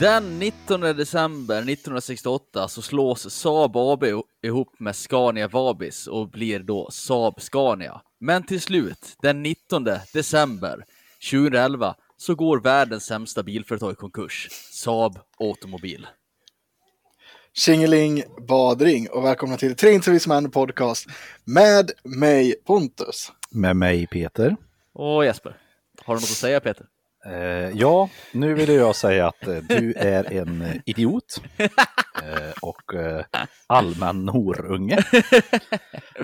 Den 19 december 1968 så slås Saab AB ihop med Scania Vabis och blir då Saab Scania. Men till slut, den 19 december 2011, så går världens sämsta bilföretag i konkurs. Saab Automobil. Tjingeling badring och välkomna till Tre Intervjuesmän podcast med mig Pontus. Med mig Peter. Och Jesper. Har du något att säga Peter? Eh, ja, nu vill jag säga att eh, du är en eh, idiot eh, och eh, allmän horunge.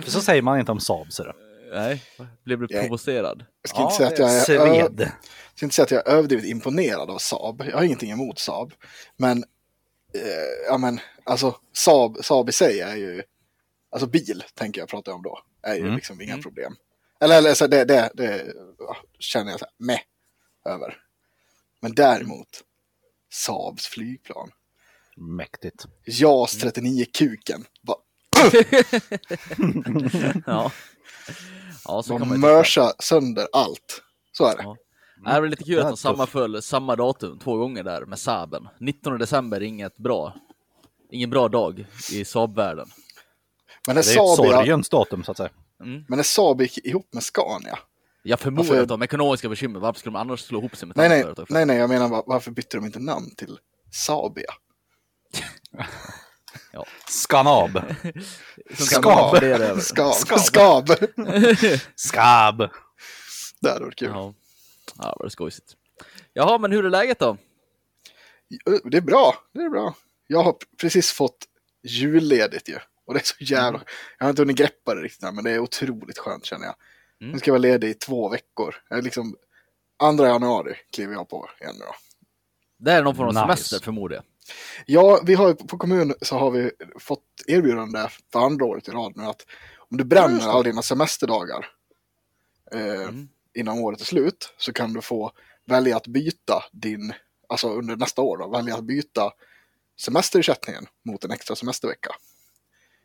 Så säger man inte om Saab. Så Nej, blev du provocerad? Jag ska, inte säga att jag är, sved. jag ska inte säga att jag är överdrivet imponerad av Saab. Jag har ingenting emot Saab. Men, eh, ja men, alltså Saab, Saab i sig är ju, alltså bil tänker jag prata om då, är ju Mm. liksom inga problem. Eller, eller så det, det, det ja, känner jag så här, med över. Men däremot, Saabs flygplan. Mäktigt. JAS 39-kuken. Bara, Ja. Ja, så tycka. mörsa sönder allt. Så är det. Ja. Det är lite kul att de tufft. sammanföll samma datum två gånger där med Saaben. 19 december, inget bra. Ingen bra dag i Saab-världen. Men när Det är ett Saab, sorgens datum så att säga. Mm. men när Saab gick ihop med Scania. Jag förmodar Varför- att de har ekonomiska bekymmer. Varför skulle de annars slå ihop sig med ett Nej, annat nej, företag? för? nej, nej, jag menar var- varför bytte de inte namn till Saabia? Skanab. Som kan Skab. Skab. Skab. Skab. Skab. Det hade varit kul. Ja, ja vad skojsigt. Jaha, men hur är läget då? Det är bra, det är bra. Jag har precis fått julledigt ju. Och det är så jävla... Jag har inte hunnit greppa det riktigt än, men det är otroligt skönt känner jag. Mm. Nu ska jag vara ledig i två veckor. Jag är liksom... Andra januari kliver jag på igen nu då. Det är någon form av Nice. semester förmodar jag. Ja, vi har ju på kommun så har vi fått erbjudande för andra året i rad nu att om du bränner alla dina semesterdagar eh, Mm. innan året är slut så kan du få välja att byta din, alltså under nästa år då, välja att byta semesterersättningen mot en extra semestervecka.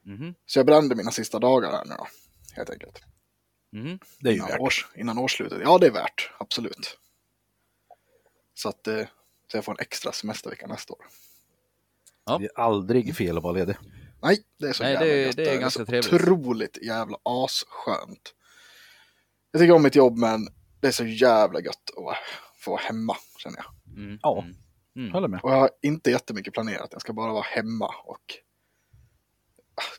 Mhm. Så jag brände mina sista dagar här nu då, helt enkelt. Mhm. Det är ju Innan, värt. års, innan årsslutet. Ja, det är värt, absolut. Så att eh, så jag får en extra semestervecka nästa år. Ja. Det är aldrig fel att vara ledig. Nej, det är så Nej, jävla det- gött. det är så ganska trevligt. Otroligt jävla asskönt. Jag tycker om mitt jobb, men det är så jävla gött att få vara hemma, känner jag. Mm. Ja. Mm. Mm. Håller med. Och jag har inte jättemycket planerat. Jag ska bara vara hemma och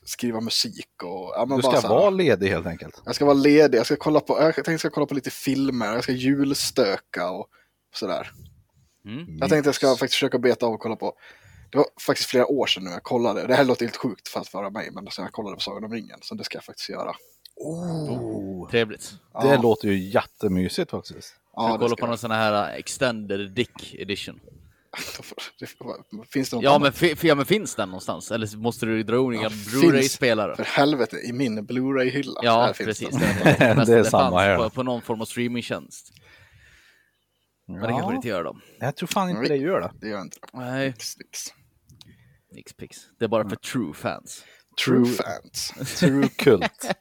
skriva musik och... Ja, men Du bara ska här- vara ledig helt enkelt. Jag ska vara ledig, jag ska kolla på, jag tänkte jag ska kolla på lite filmer, jag ska julstöka och sådär. Mm. Jag tänkte jag ska faktiskt försöka beta av och kolla på, det var faktiskt flera år sedan nu jag kollade, det här låter helt sjukt för att vara mig, men sen jag kollade på Sagan om ringen, så det ska jag faktiskt göra. Oh. Trevligt. Det Ja. låter ju jättemysigt faktiskt. Ja, det kolla ska på någon sån här uh, extended dick edition. Jag. Finns det något Ja men, ja, men finns den någonstans? Eller måste du dra in Ja. Blu-ray-spelare? För helvete, i min Blu-ray-hylla. Ja, precis. den. Det, är, Det är samma här. På, på någon form av streamingtjänst. Men det kanske det inte gör då. Jag tror fan inte Nej. det gör det. Det gör inte det. Nej, Nix, nix. Nixpix. Det är bara för true fans. True True- fans. True kult.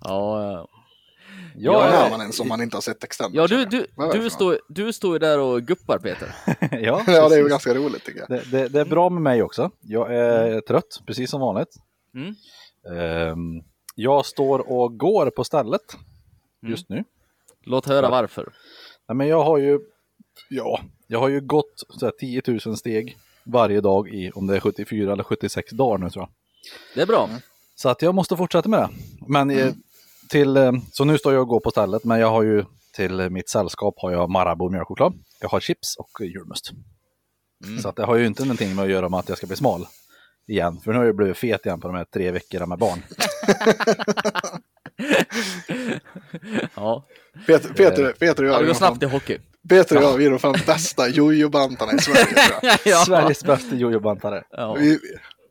Ja, ja. Ja, Jag är är- man en som man inte har sett extended. ja du, du, du, står, du står ju där och guppar Peter. ja? Ja, det är ju ganska roligt tycker jag. det, det, det är bra med mig också. Jag är trött, precis som vanligt. Mm. Ehm, jag står och går på stället Mm. just nu. Låt höra varför. Nej, men jag har ju, ja, jag har ju gått så här, 10 000 steg varje dag i, om det är 74 eller 76 dagar nu tror jag. Det är bra. Mm. Så att jag måste fortsätta med det. Men eh, till, eh, så nu står jag och går på stället, men jag har ju till mitt sällskap har jag Marabou mjölkchoklad. Jag har chips och julmust. Mm. Så att det har ju inte någonting med att göra med att jag ska bli smal igen. För nu har jag blivit fet igen på de här tre veckorna med barn. Ja, Peter, Peter, Peter och ja jag, det är går snabbt i hockey. Peter och jag vi är de fan bästa jojobantarna i Sverige ja. Sveriges bästa jojobantare. Ja. Vi,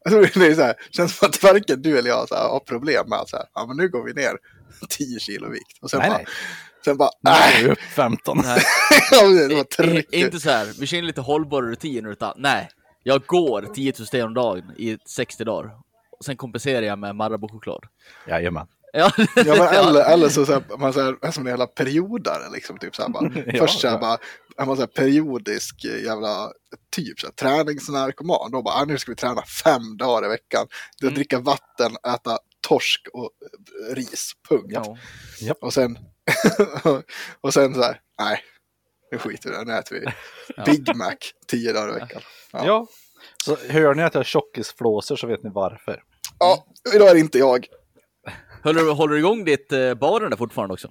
tror det är så här, känns som att varken du eller jag så här, har problem med att så här, ja men nu går vi ner 10 kilo vikt. Och sen Nej, bara, nej. sen bara, Nu nej. är vi upp 15. Nej. I-. Inte så här, vi känner lite hållbar rutin utan nej, jag går 10 000 steg om dagen i 60 dagar. Och sen kompenserar jag med Marabou-choklad. Jajamän. Ja, Ja, men eller, eller så, så här, man så här, är som en jävla periodare liksom. Typ, så här, bara, Ja, först så här, ja. bara, är man så här, periodisk eh, jävla typ så här, träningsnarkoman. Då bara, ah, nu ska vi träna fem dagar i veckan. Mm. Dricka vatten, äta torsk och eh, ris. Punkt. ja. Och sen, och sen så här, nej, nu skiter vi i det, nu äter vi. Big Mac tio dagar i veckan. Ja. Ja. Så hör ni att jag har tjockisflåsor så vet ni varför. ja, idag är det inte jag. Håller, du- håller du igång ditt eh, baren där fortfarande också?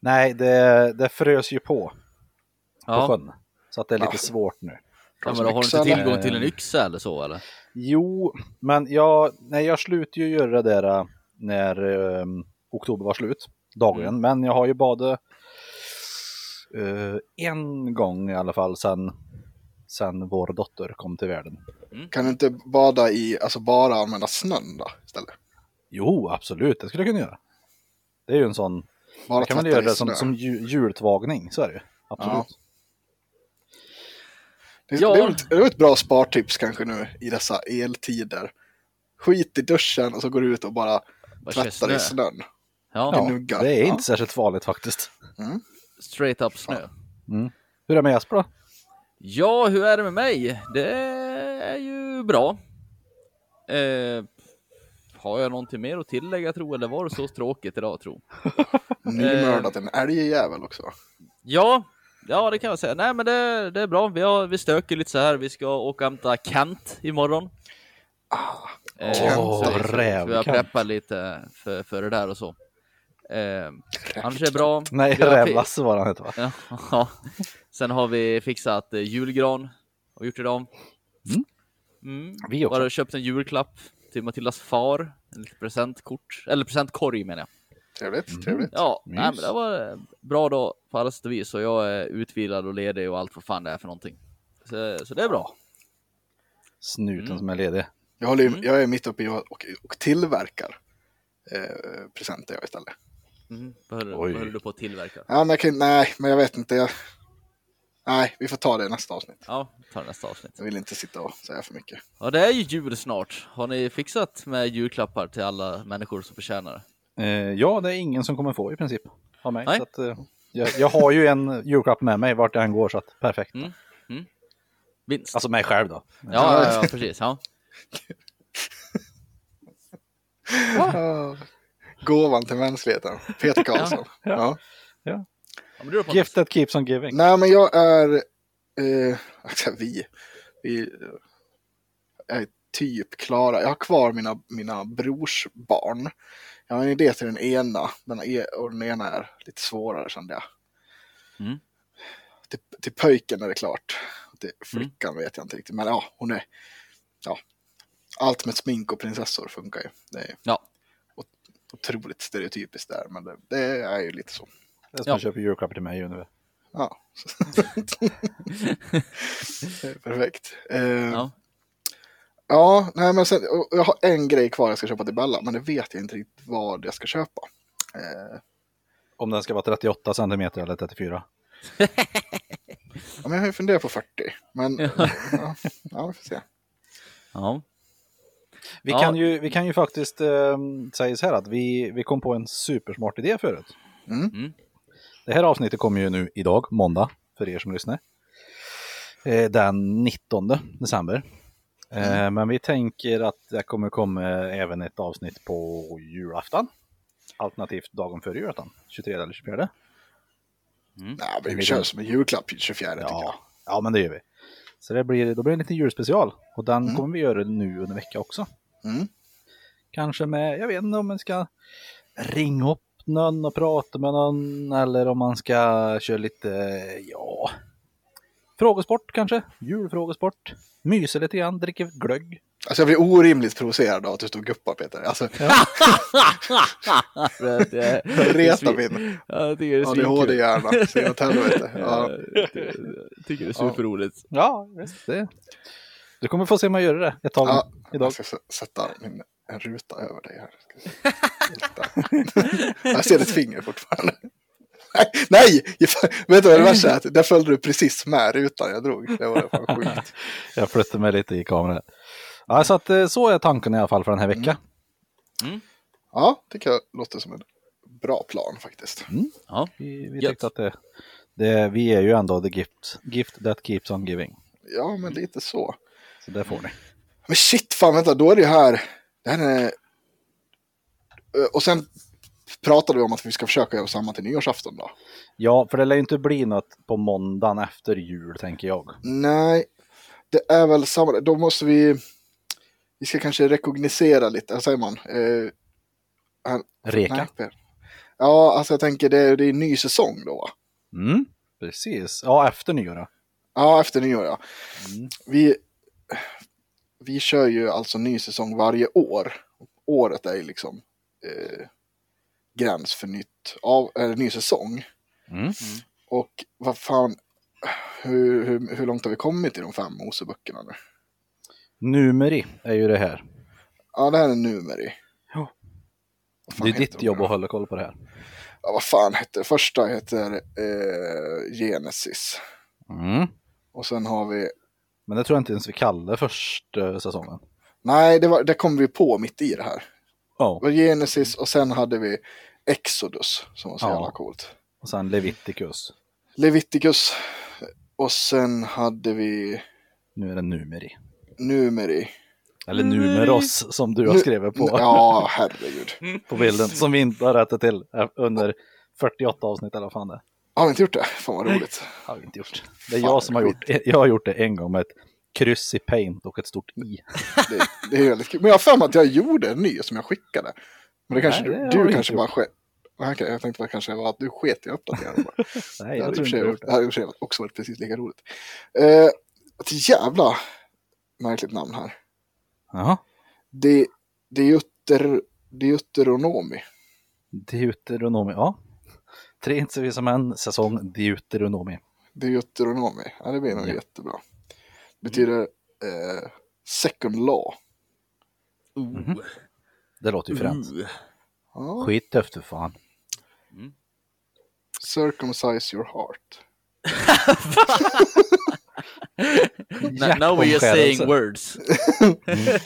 Nej, det, det frös ju på på Ja, sjön. Så att det är lite Ja. svårt nu. ja men då har du inte eller? tillgång till en yxa eller så eller? Jo, men jag, nej, jag slutade ju göra det där äh, när um, oktober var slut, dagligen. Mm. Men jag har ju badat eh, en gång i alla fall sen, sen vår dotter kom till världen. Kan du inte bada i, alltså bara använda snön då istället? Jo, absolut, det skulle jag kunna göra. Det är ju en sån, Bara jag kan tvätta göra det som, som ju- jultvagning, så är det ju. Absolut. Det, Ja. det, är ett, det är ett bra spartips kanske nu i dessa eltider. Skit i duschen och så går du ut och bara Bara tvättar i snö. snön. Ja, Ja, det är Ja. inte särskilt farligt faktiskt. straight up snö. Hur är det med Jesper då? Ja, hur är det med mig? Det är ju bra. Eh, har jag någonting mer att tillägga tro, eller var det så tråkigt idag tro? Nymördat en älgjävel också. Ja, ja det kan jag säga. Nej men det, det är bra. Vi, har, vi stöker lite så här. Vi ska åka och hämta Kent imorgon. Eh, Kent. vi- så Vi har preppat lite för, för det där och så. Eh, annars är det bra. Nej, Räv-Lasse var han hette va? Ja, ja. Sen har vi fixat eh, julgran och gjort idag. Mm. Mm. Vi också. Bara köpt en julklapp till Matildas far. En liten presentkort, eller presentkorg menar jag. Trevligt, Mm. trevligt. Ja, Mys. nej, men det var en bra dag på alla sätt och vis och jag är utvilad och ledig och allt vad fan det är för någonting. Så, så det är bra. Snuten Mm. som är ledig. Jag, håller, Mm. jag är mitt uppe i och, och, tillverkar eh, presenter jag istället. Mm. Vad höll, Oj. vad höll du på att tillverka? Ja, men kan, nej, men jag vet inte. Jag, nej, vi får ta det i nästa avsnitt. Ja, ta nästa avsnitt. Jag vill inte sitta och säga för mycket. Ja, det är ju jul snart. Har ni fixat med julklappar till alla människor som förtjänar det? Eh, ja, det är ingen som kommer få i princip av mig. Nej. Så att, eh, jag, jag har ju en julklapp med mig vart jag än går, så att perfekt. Mm. Vinst. Alltså mig själv då. ja, ja, ja, precis. Ja. Gåvan till mänskligheten. Peter Karlsson. ja. ja Pontus? Gift that keeps on giving. Nej, men jag är... Eh, alltså, vi, vi är typ klara. Jag har kvar mina, mina brorsbarn. Jag har en idé till den ena. Den, är, och den ena är lite svårare kände jag. Mm. Till, till pöjken är det klart. Till flickan vet jag inte riktigt. Men ja, hon är... Ja, allt med smink och prinsessor funkar ju. Det är Ja. otroligt stereotypiskt där. Men det, det är ju lite så. Är som Ja. köpa julklappar till mig nu. Ja. Perfekt. Eh, ja. Ja. nej men sen, jag har en grej kvar jag ska köpa till Bella, men det vet jag inte riktigt vad jag ska köpa. Eh, Om den ska vara 38 centimeter eller 34. ja, men jag har ju funderat på 40, men ja, ja, vi får se. ja. Vi, Ja. kan ju, vi kan ju faktiskt eh, säga så här att vi, vi kom på en supersmart idé förut. Mm. Mm. Det här avsnittet kommer ju nu idag, måndag, för er som lyssnar. Eh, den 19 december. Eh, Men vi tänker att det kommer komma även ett avsnitt på julafton. Alternativt dagen före julafton, 23 eller 24. Nej, men vi kör som en julklapp 24 tycker jag. Ja, ja, men det gör vi. Så det blir, då blir det en liten julspecial. Och den Mm. kommer vi göra nu under vecka också. Mm. Kanske med, jag vet inte om man ska ringa upp någon och prata med någon eller om man ska köra lite, ja, frågesport kanske, julfrågesport, mysa lite grann, dricka glögg. Alltså jag blir orimligt provocerad av att du står och guppar Peter. Alltså, det, det, reta min Ja. ADHD-hjärna. Helvete. Ja, Ja. det- jag tycker det är superroligt. Ja, visst det. Du kommer få se mig göra det ett tag Ja, idag. Jag ska sätta min, en ruta över dig här. Jag ser ditt finger fortfarande. Nej! Vet du vad det värsta är? Att Där följde du precis med rutan jag drog. Det var fan sjukt. Jag flyttar mig lite i kameran. Ja, så att eh, så är tanken i alla fall för den här veckan. Mm. Ja, tycker jag låter som en bra plan faktiskt. Ja. Vi, vi tyckte att det, det, vi är ju ändå the gift, gift that keeps on giving. Ja, men lite så. Så det får ni. Men shit, fan vänta, då är det ju här. Det här är... Eh, Och sen pratade vi om att vi ska försöka göra samma till nyårsafton då. Ja, för det lär ju inte bli något på måndagen efter jul, tänker jag. Nej, det är väl samma. Då måste vi... Vi ska kanske rekognosera lite, vad säger man? Eh, Reka. nej. Ja, alltså jag tänker det, det är en ny säsong då va? Mm, precis. Ja, efter nyår. då. Ja, efter nyår ja. Mm. Vi, vi kör ju alltså ny säsong varje år. Året är ju liksom eh, gräns för nytt, av, eller ny säsong. Mm. Och vad fan, hur, hur, hur långt har vi kommit i de fem Moseböckerna nu? Numeri är ju det här. Ja, det här är Numeri. Ja. Det är ditt jobb att hålla koll på det här. Ja, vad fan heter det? Första heter eh, Genesis. Mm. Och sen har vi, Men det tror jag inte ens vi kallar första säsongen. nej det, var, det kom vi på mitt i det här. Ja, var Genesis och sen hade vi Exodus som var så Ja. jävla coolt. och sen Leviticus. Leviticus och sen hade vi Nu är det numeri. Numeri. Eller numeros som du har skrivit på, Ja, herregud. på bilden. Som vi inte har rättat till under 48 avsnitt eller vad fan det är. Har vi inte gjort det? Fan vad roligt. har vi inte gjort. Det är Fan, jag som har gjort Jag har gjort det en gång med ett kryss i paint och ett stort i. Det, det är väldigt kul. Men jag har för mig att jag gjorde en ny som jag skickade. Men det kanske Nej, det du, du kanske gjort. bara sket. Okej, jag tänkte bara kanske var att du sket i att bara. Nej, Det hade jag tror inte gjort det det. hade i och också varit precis lika roligt. Eh, ett jävla märkligt namn här. Jaha. Det, Deuter, Deuteronomi. Deuteronomi, ja. Tre inte så visa män, säsong Deuteronomi. Deuteronomi. Ja, det blir nog Ja. jättebra. Det betyder eh, second law. Uh. Det låter ju fränt. Uh. Ja, Skittufft för fan. circumcise your heart. Now, now we're just saying words.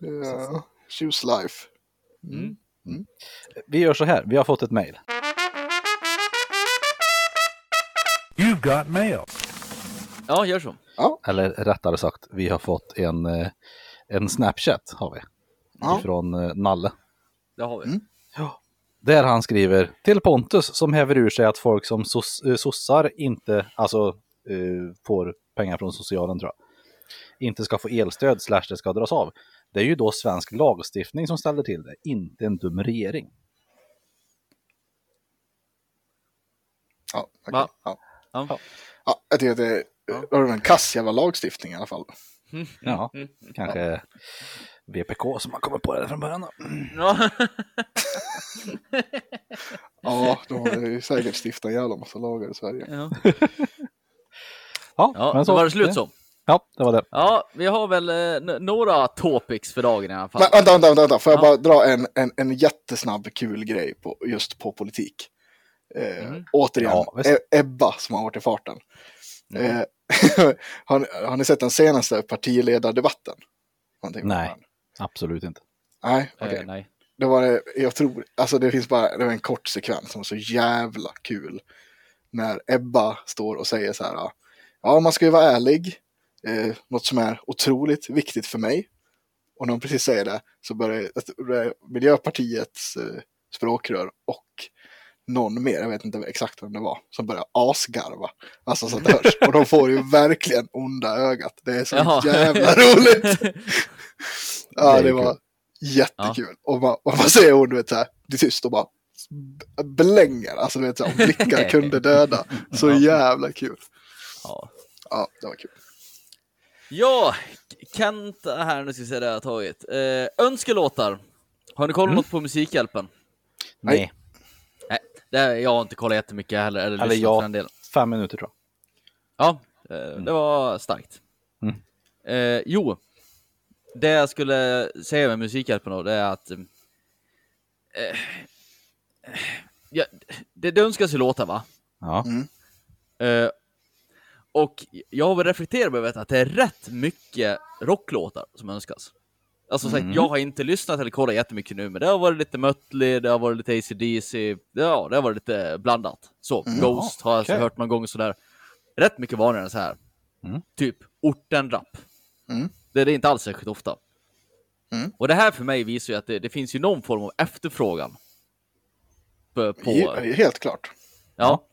Ja, choose life. Mm. Vi gör så här, vi har fått ett mejl. You've got mail. Ja, gör så. Eller rättare sagt, vi har fått en, eh, en Snapchat har vi. Ja. Från eh, Nalle. Det har vi. Mm. Där han skriver till Pontus som häver ur sig att folk som sos, eh, sossar inte, alltså eh, får pengar från socialen tror jag, inte ska få elstöd slash det ska dras av. Det är ju då svensk lagstiftning som ställer till det, inte en dum regering. Ja, okej. Va? ja. Ja. ja, jag tycker att det är en kass jävla lagstiftning i alla fall. Ja, kanske VPK som har kommit på det från början. Då. Ja. Ja, de har säkert stiftat en jävla massa lagar i Sverige. ja. Ja, ja, men så var det slut så. Ja, det var det. Ja, vi har väl eh, några topics för dagen i alla fall. Men vänta, vänta, vänta. får jag Ja. bara dra en, en, en jättesnabb kul grej på, just på politik. Eh, Mm. Återigen, Ja. E- Ebba som har varit i farten. Mm. Eh, har, ni- har ni sett den senaste partiledardebatten? Någonting Nej. Absolut inte. Nej, Eh, okej. nej. Det var det, jag tror, alltså det finns bara, det var en kort sekvens som var så jävla kul. När Ebba står och säger så här, ja man ska ju vara ärlig, eh, något som är otroligt viktigt för mig. Och när hon precis säger det så börjar börjar Miljöpartiets eh, språkrör och någon mer, jag vet inte exakt vem det var, som börjar asgarva. Alltså så att det hörs. Och de får ju verkligen onda ögat. Det är så Jaha. jävla roligt. Ja, det var kul. jättekul. Och man, och man säger hon, du vet så här, det är tyst och bara blänger. Alltså du vet så här, om blickar kunde döda. Så jävla kul. Ja. Ja, det var kul. ja, Kent här, nu ska vi se det jag har tagit. Eh, önskelåtar. Har ni kollat Mm. något på Musikhjälpen? Nej, Nej, det, jag har inte kollat jättemycket heller, eller, Eller jag. den delen. fem minuter tror jag. Ja, eh, det var starkt. Mm. Eh, jo, det jag skulle säga med Musikhjälpen då, det är att eh, eh, ja, det, det önskas ju låtar va? Ja. Mm. Eh, och jag har väl reflekterat över att det är rätt mycket rocklåtar som önskas. Alltså så här, Mm. jag har inte lyssnat eller kollat jättemycket nu, men det har varit lite Mötley, det har varit lite AC/DC, ja, det har varit lite blandat. Så, Mm. Ghost har jag okej. hört någon gång sådär. Rätt mycket vanligare än så här. Mm. Typ ortenrap. Mm. Det är det inte alls särskilt ofta. Mm. Och det här för mig visar ju att det, det finns ju någon form av efterfrågan. På, på He- Helt klart. ja.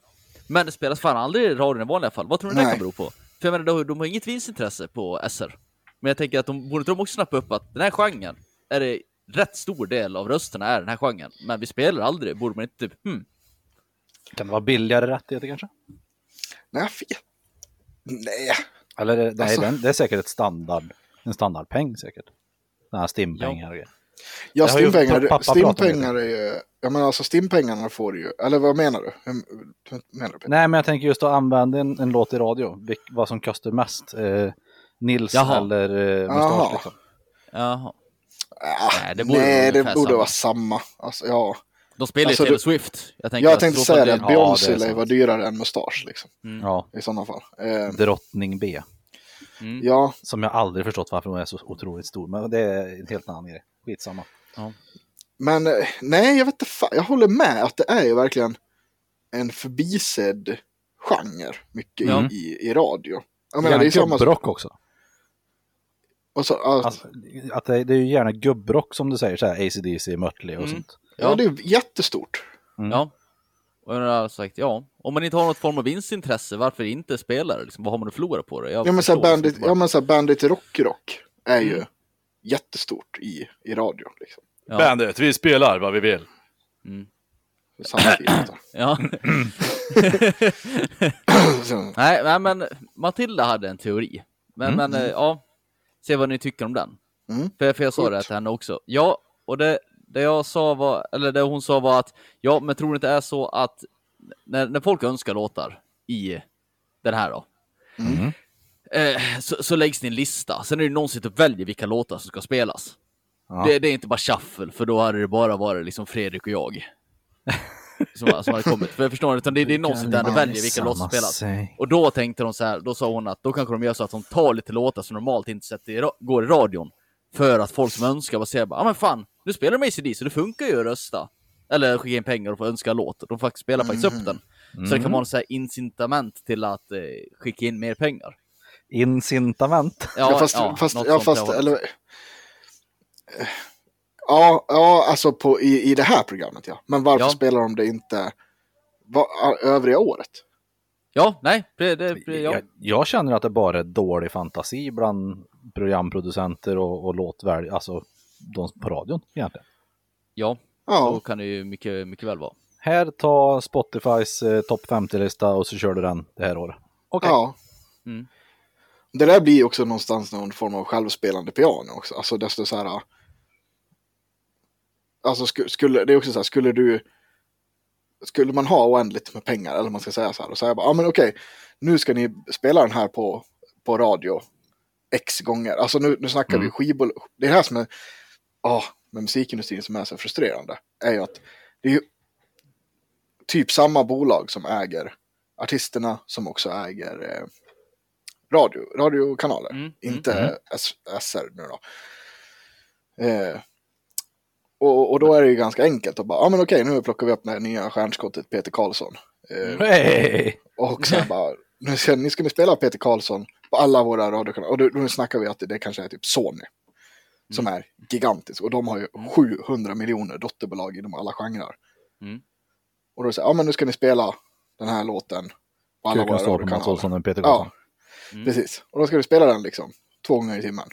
Men det spelas fan aldrig i radion i vanliga fall. Vad tror du det kan bero på? För jag menar, de, de har inget vinstintresse på SR. Men jag tänker att de borde inte de också snappa upp att den här genren är det rätt stor del av rösterna är den här genren. Men vi spelar aldrig. Borde man inte typ, hmm, Kan det vara billigare rättigheter kanske? Nej, jag. Nej. Eller nej, Alltså- den, det är säkert ett standard, en standardpeng säkert. Sådana här stimpengar. Ja, ju stimpengar, pappa pratat om stimpengar är ju... Ja, men alltså stimpengarna får du ju... Eller vad menar du? Hur hur menar du? Nej, men jag tänker just att använda en, en låt i radio. Vilk, vad som kostar mest. Eh, Nils Jaha. eller eh, Jaha. Mustasch liksom. jaha. Ah, Nej, det borde nej, vara det borde samma. vara samma. Alltså, ja. De spelar Alltså, ju Taylor du- Swift. Jag, tänker Jag tänkte säga det, att Ja, Beyoncé är lär vara dyrare än Mustasch liksom, Ja, i sådana fall. Eh, Drottning B. Mm. ja, Som jag aldrig förstått varför hon är så otroligt stor. Men det är en helt annan grej. Skitsamma. men eh, nej, jag vet inte fan. Jag håller med att det är ju verkligen en förbisedd genre mycket Ja. i, i, radio. Jag menar, det är samma gubbrock också. Och så, ja, Alltså, att det, det är ju gärna gubbrock som du säger, så här ACDC, Mötley och Mm. sånt. ja, det är jättestort. Mm. Ja. Och jag har sagt, ja, om man inte har något form av vinstintresse, varför inte spela det? Liksom, vad har man att förlora på det? Jag Ja men såhär förstår bandit, ja, men så här bandit rock rock är ju Mm. jättestort i, i radio. Liksom. ja. Bandet, vi spelar vad vi vill. Mm. Samtidigt. Ja. så, nej, nej, men Matilda hade en teori. Men, Mm. men eh, ja, se vad ni tycker om den. Mm. För, för jag sa Shoot. det till henne också. Ja, och det, det jag sa var, eller det hon sa var att, ja, men tror det inte är så att när, när folk önskar låtar i den här då, Mm. eh, så, så läggs det en lista. Sen är det någon som väljer vilka låtar som ska spelas. Ja. Det, det är inte bara shuffle, för då hade det bara varit liksom Fredrik och jag. som, som hade kommit. För jag förstår utan det, det är någon som där och väljer vilka låtar som spelas. Och då tänkte de så här, då sa hon att då kanske de gör så att de tar lite låtar som normalt inte sätter i, går i radion. För att folk som önskar bara säger ja ah, men fan, nu spelar de ACD så det funkar ju att rösta. Eller skicka in pengar och få önska låt. De faktiskt spelar faktiskt upp den. Så det kan vara en så här incitament till att eh, skicka in mer pengar. Incitament. ja, fast, fast, ja, fast där eller, eh, ja, ja, alltså på, i, i det här programmet ja. Men varför Ja. spelar de det inte va, övriga året? Ja, nej, det, det, ja. Jag, jag känner att det bara är dålig fantasi bland programproducenter och, och låtvälj, alltså de på radion egentligen. ja, så Ja, kan det ju mycket, mycket väl vara. Här, ta Spotifys eh, topp 50-lista och så kör du den det här året. Okej. ja. Mm. Det där blir ju också någonstans någon form av självspelande piano också. Alltså desto så här. Alltså sku- skulle, det är också så här, skulle du. Skulle man ha oändligt med pengar, eller man ska säga så här, och säga bara, ja men okej, nu ska ni spela den här på, på radio x gånger. Alltså nu, nu snackar vi Mm. skivbolag. Det är det här som är, ja, med musikindustrin som är så frustrerande, är ju att det är ju typ samma bolag som äger artisterna som också äger eh, radio, radiokanaler. Mm, Inte mm. S- SR nu då. Eh, och, och då är det ju ganska enkelt att bara, ja men okej nu plockar vi upp det här nya stjärnskottet Peter Karlsson. Eh, Hej! och sen bara, nu ska, nu ska ni spela Peter Karlsson på alla våra radiokanaler. Och då, då snackar vi att det, kanske är typ Sony. Som är gigantisk. Och de har ju 700 miljoner dotterbolag inom alla genrer. Mm. Och då säger ja men nu ska ni spela den här låten på alla Kuken våra radiokanaler. Och Peter Ja, Karlsson. Mm. precis. Och då ska du spela den liksom två gånger i timmen.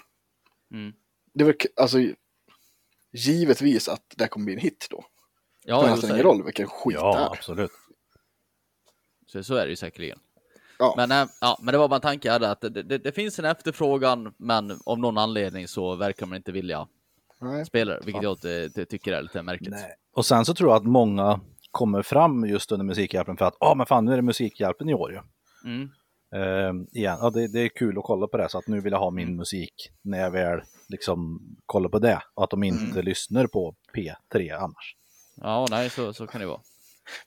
Mm. Det är väl alltså givetvis att det kommer bli en hit då. Ja, det spelar ingen det. roll vilken skit det Ja, är. absolut. Så, så är det ju säkerligen. Ja. Men, äh, ja, men det var bara en tanke jag hade att det, det, det finns en efterfrågan, men av någon anledning så verkar man inte vilja Nej. spela det, vilket jag inte, ty- tycker är lite märkligt. Nej. Och sen så tror jag att många kommer fram just under Musikhjälpen för att, ja men fan nu är det Musikhjälpen i år ju. Mm. Ehm, igen, ja, det, det är kul att kolla på det så att nu vill jag ha min musik när jag väl liksom kollar på det. Och att de inte lyssnar på P3 annars. Ja, nej, så, så kan det vara.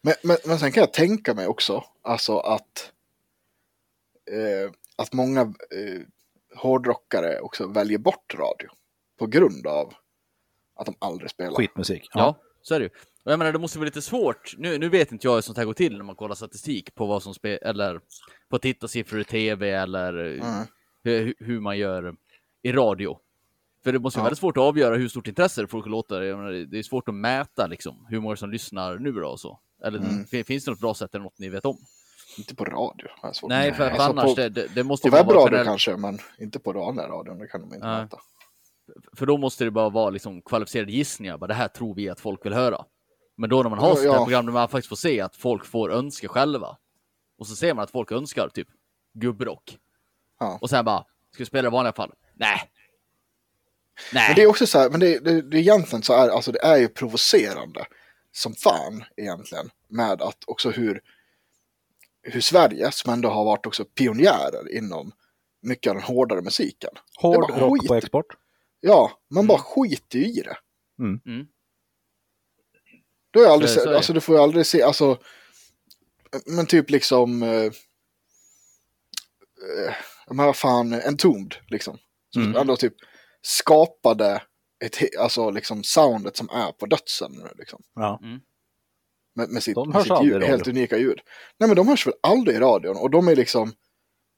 Men, men, men sen kan jag tänka mig också, alltså att, eh, att många eh, hårdrockare också väljer bort radio. på grund av att de aldrig spelar. Skitmusik. Ja, så är det ju. Och jag menar, det måste vara lite svårt. Nu, nu vet inte jag hur sånt här går till när man kollar statistik på vad som spelar, eller på tittarsiffror i tv eller Mm. hur, hur man gör i radio. För det måste vara Ja. väldigt svårt att avgöra hur stort intresse folk låter. Jag menar, det är svårt att mäta liksom hur många som lyssnar nu då och så. Eller Mm. fin- finns det något bra sätt eller något ni vet om? Inte på radio. svårt Nej, för, Alltså, annars, på, det, det, måste på ju vara webbradio generell- kanske, men inte på vanliga radion. Det kan de inte mäta. För då måste det bara vara liksom kvalificerade gissningar. Bara, det här tror vi att folk vill höra. Men då när man har här ja. program där man faktiskt får se att folk får önska själva. Och så ser man att folk önskar typ gubbrock. Ja. Och sen bara, ska vi spela i vanliga fall? Nej. Nej. Men det är också så här, men det, det, det egentligen så är alltså det är ju provocerande som fan egentligen med att också hur, hur Sverige som ändå har varit också pionjärer inom mycket av den hårdare musiken. Hård Det rock skit. på export. Ja, man bara skiter ju i det. Mm. Du har jag aldrig det. alltså du får ju aldrig se, alltså, men typ liksom, eh, eh, men vad fan, Entombed liksom. Som Mm. ändå typ skapade ett, alltså liksom soundet som är på dödsen nu liksom. Ja. Med, med sitt, De med sitt ljud, helt unika ljud. Nej men de hörs väl aldrig i radion och de är liksom,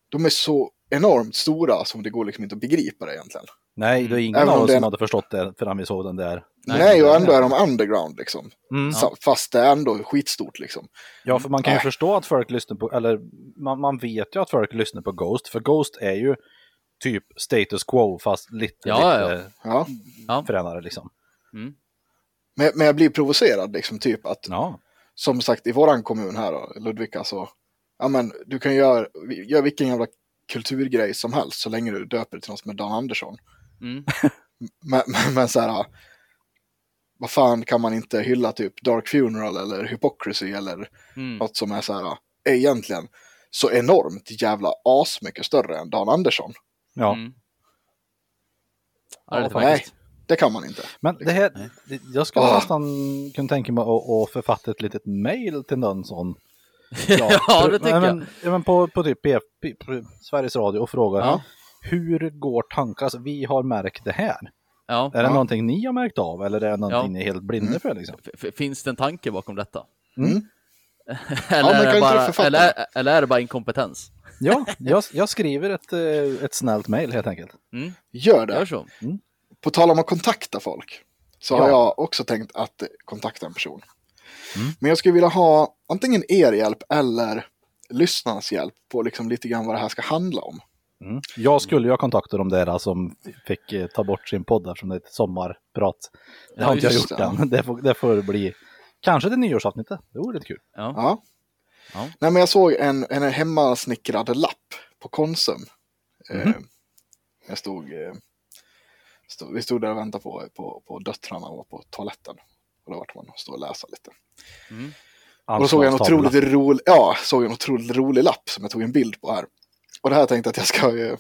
de är så enormt stora som det går liksom inte att begripa det egentligen. Nej, det är ingen Även av oss som en- hade förstått det förrän vi såg den där. Nej, Nej, och ändå är de underground liksom. Mm. Fast det är ändå skitstort liksom. Ja, för man kan ju Nej. förstå att folk lyssnar på, eller man, man vet ju att folk lyssnar på Ghost, för Ghost är ju typ status quo fast lite, Ja, lite Ja. Ja. fränare liksom. Mm. Men, men jag blir provocerad liksom typ att Ja, som sagt i våran kommun här då, Ludvika så, ja men du kan göra, gör vilken jävla kulturgrej som helst så länge du döper det till något som är Dan Andersson. Mm. Men, men, men så här, vad fan kan man inte hylla typ Dark Funeral eller Hypocrisy eller Mm. något som är så här, är egentligen så enormt jävla asmycket större än Dan Andersson. ja. Mm. Ja, det Nej, faktiskt. det kan man inte. Men det här, det- jag skulle Ah. nästan kunna tänka mig att, att författa ett litet mail till någon sån. Ja, det tycker Nej, jag. men, ja, men på, på typ PF, P- P- Sveriges Radio och fråga Ja. hur går tankar? Alltså, vi har märkt det här. Ja. Är det Ja. någonting ni har märkt av eller är det någonting Ja. ni är helt blinda Mm. för? Liksom? Finns det en tanke bakom detta? Mm. eller, men är det bara, eller, eller är det bara inkompetens? Ja, jag, jag skriver ett, eh, ett snällt mail helt enkelt. Mm. Gör det. Gör så. På tal om att kontakta folk så Ja. har jag också tänkt att kontakta en person. Mm. Men jag skulle vilja ha antingen er hjälp eller lyssnarnas hjälp på liksom lite grann vad det här ska handla om. Mm. Jag skulle ju ha kontaktat de där som fick eh, ta bort sin podd eftersom det är ett sommarprat. Det Ja, har inte jag gjort det. än. Det får, det får bli kanske det nyårsavsnittet. Det vore lite kul. Ja. Ja. Ja. Nej, men jag såg en, en hemmasnickrad lapp på Konsum. Mhm. Eh, jag stod, eh, stod, vi stod där och väntade på, på, på döttrarna och var på toaletten. Och då vart man att stå och läsa lite. Mm. Och då såg jag en otroligt rolig, ja, såg en otroligt rolig lapp som jag tog en bild på här. Och det här tänkte jag att jag ska, eh,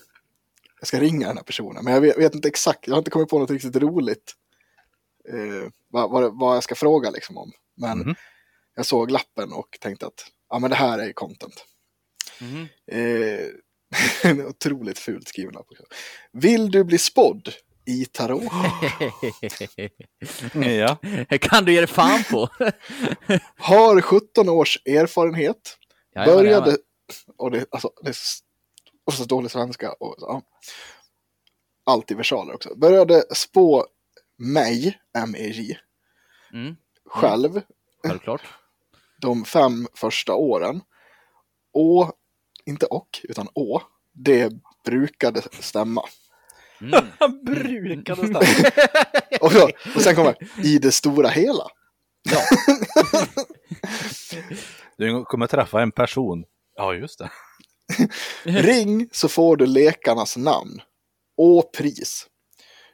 jag ska ringa den här personen. Men jag vet, vet inte exakt, jag har inte kommit på något riktigt roligt. Eh, vad, vad, vad jag ska fråga liksom om. Men Mhm. jag såg lappen och tänkte att ja, men det här är content. Mhm. Eh, otroligt fult skriven lapp också. Vill du bli spådd i tarot? Ja. kan du ge dig fan på? Har 17 års erfarenhet. Jajamän, Började, jajamän. och det, alltså, det och så dålig svenska. Och, ja. Allt i versaler också. Började spå mig, M-E-J, Mm. själv Självklart. de fem första åren. Och, inte och, utan å, det brukade stämma. Mm. Han brukade stämma. Och, så, och sen kommer i det stora hela. Du kommer träffa en person. Ja, just det. Ring så får du lekarnas namn och pris.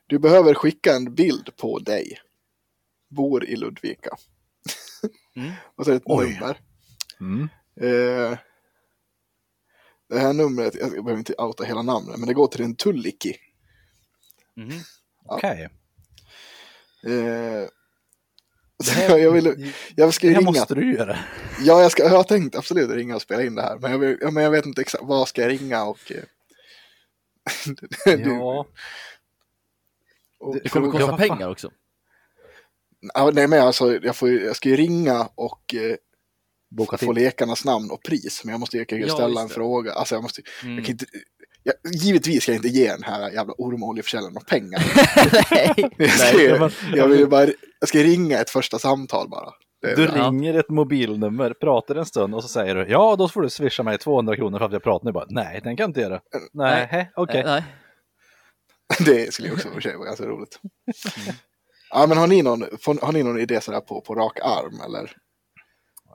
Du behöver skicka en bild på dig. Bor i Ludvika. Mm. och så är det ett Oj. nummer. Mm. Eh, det här numret, jag behöver inte outa hela namnet, men det går till en Tulliki. Mhm. Okej. Eh, så jag, vill, jag ska ju här ringa. måste du göra. Ja, jag, ska, jag har tänkt absolut ringa och spela in det här, men jag, vill, ja, men jag vet inte exakt vad ska jag ringa och... eh, du- Ja. och Det kommer Ja, kosta pengar också. Ja, nej men alltså, jag, får, jag ska ju ringa och eh, Boka få lekarnas namn och pris. Men jag måste ju Ja, ställa just en fråga. Alltså jag måste, Mm. jag kan inte, jag, givetvis ska jag inte ge den här jävla ormoljeförsäljaren några pengar. Nej. Jag, jag, vill ju bara, jag ska ringa ett första samtal bara. Du bra. Ja. ringer ett mobilnummer, pratar en stund och så säger du ja, då får du swisha mig 200 kronor för att jag pratar nu. Bara, Nej, den kan jag inte göra. Nej, hej, okej. Nej. Det skulle ju också för sig vara ganska roligt. Ja, men har ni någon, har ni någon idé sådär på, på rak arm eller?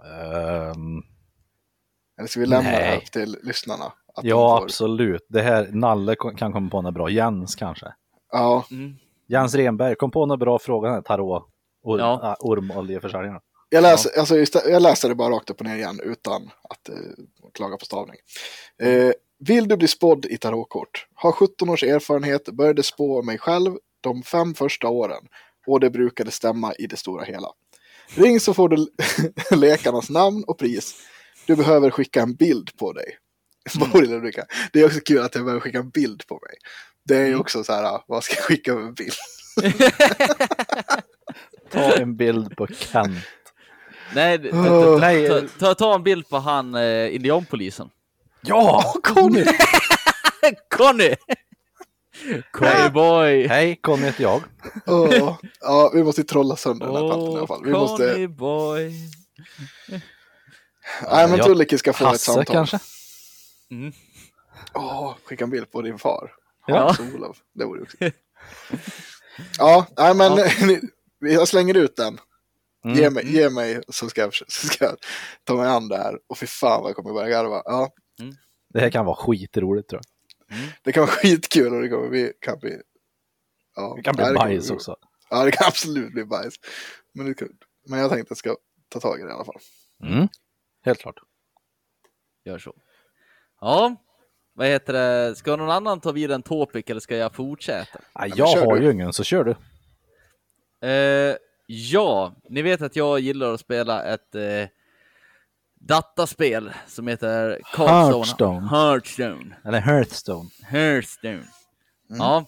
Ehm, Eller ska vi lämna det här Nej. upp till lyssnarna? Ja, får- absolut. Det här, Nalle kan komma på något bra. Jens kanske. Ja, Mm. Jens Renberg, kom på något bra fråga, tarot. Or, Ja. ja. Ormoljeförsäljaren. jag läser, alltså, istä- jag läser det bara rakt upp och ner igen utan att eh, klaga på stavning. Eh, vill du bli spådd i tarotkort? Har 17 års erfarenhet, började spå mig själv de fem första åren och det brukade stämma i det stora hela. Ring så får du lekarnas namn och pris. Du behöver skicka en bild på dig. Ludvika. Det är också kul att jag behöver skicka en bild på mig. Det är ju också så här, vad ska jag skicka för bild? Ta en bild på Kent. Nej, ta, Åh. ta, Nej. ta, ta, ta en bild på han eh, indianpolisen. Ja! Conny! Conny! Conny boy! Hej, Conny heter jag. Åh, ja, vi måste trolla sönder den här tanten i alla fall. Vi Conny måste, boy! nej men Ja, Tulliki ska få ett Hasse samtal. kanske? Mm. Åh, skicka en bild på din far. Ja. Hans Olof. Det vore också. Ja, nej men jag slänger ut den. Mm. Ge, mig, ge mig så ska, jag, så ska jag ta mig an det här. Och fy fan vad jag kommer börja garva. Ja, Det här kan vara skitroligt tror jag. det kan vara skitkul och det kommer bli, kan bli... Ja, Det kan bli nej, bajs bli- också. Ja, det kan absolut bli bajs. Men, det, kan- men jag tänkte att jag ska ta tag i det i alla fall. Mm. Helt klart. Gör så. Ja, vad heter det? Ska någon annan ta vid en topic eller ska jag fortsätta? Men jag har du. ju ingen, så kör du. Eh, ja, ni vet att jag gillar att spela ett eh, dataspel som heter Hearthstone. Hearthstone. Eller Hearthstone. Hearthstone. Ja,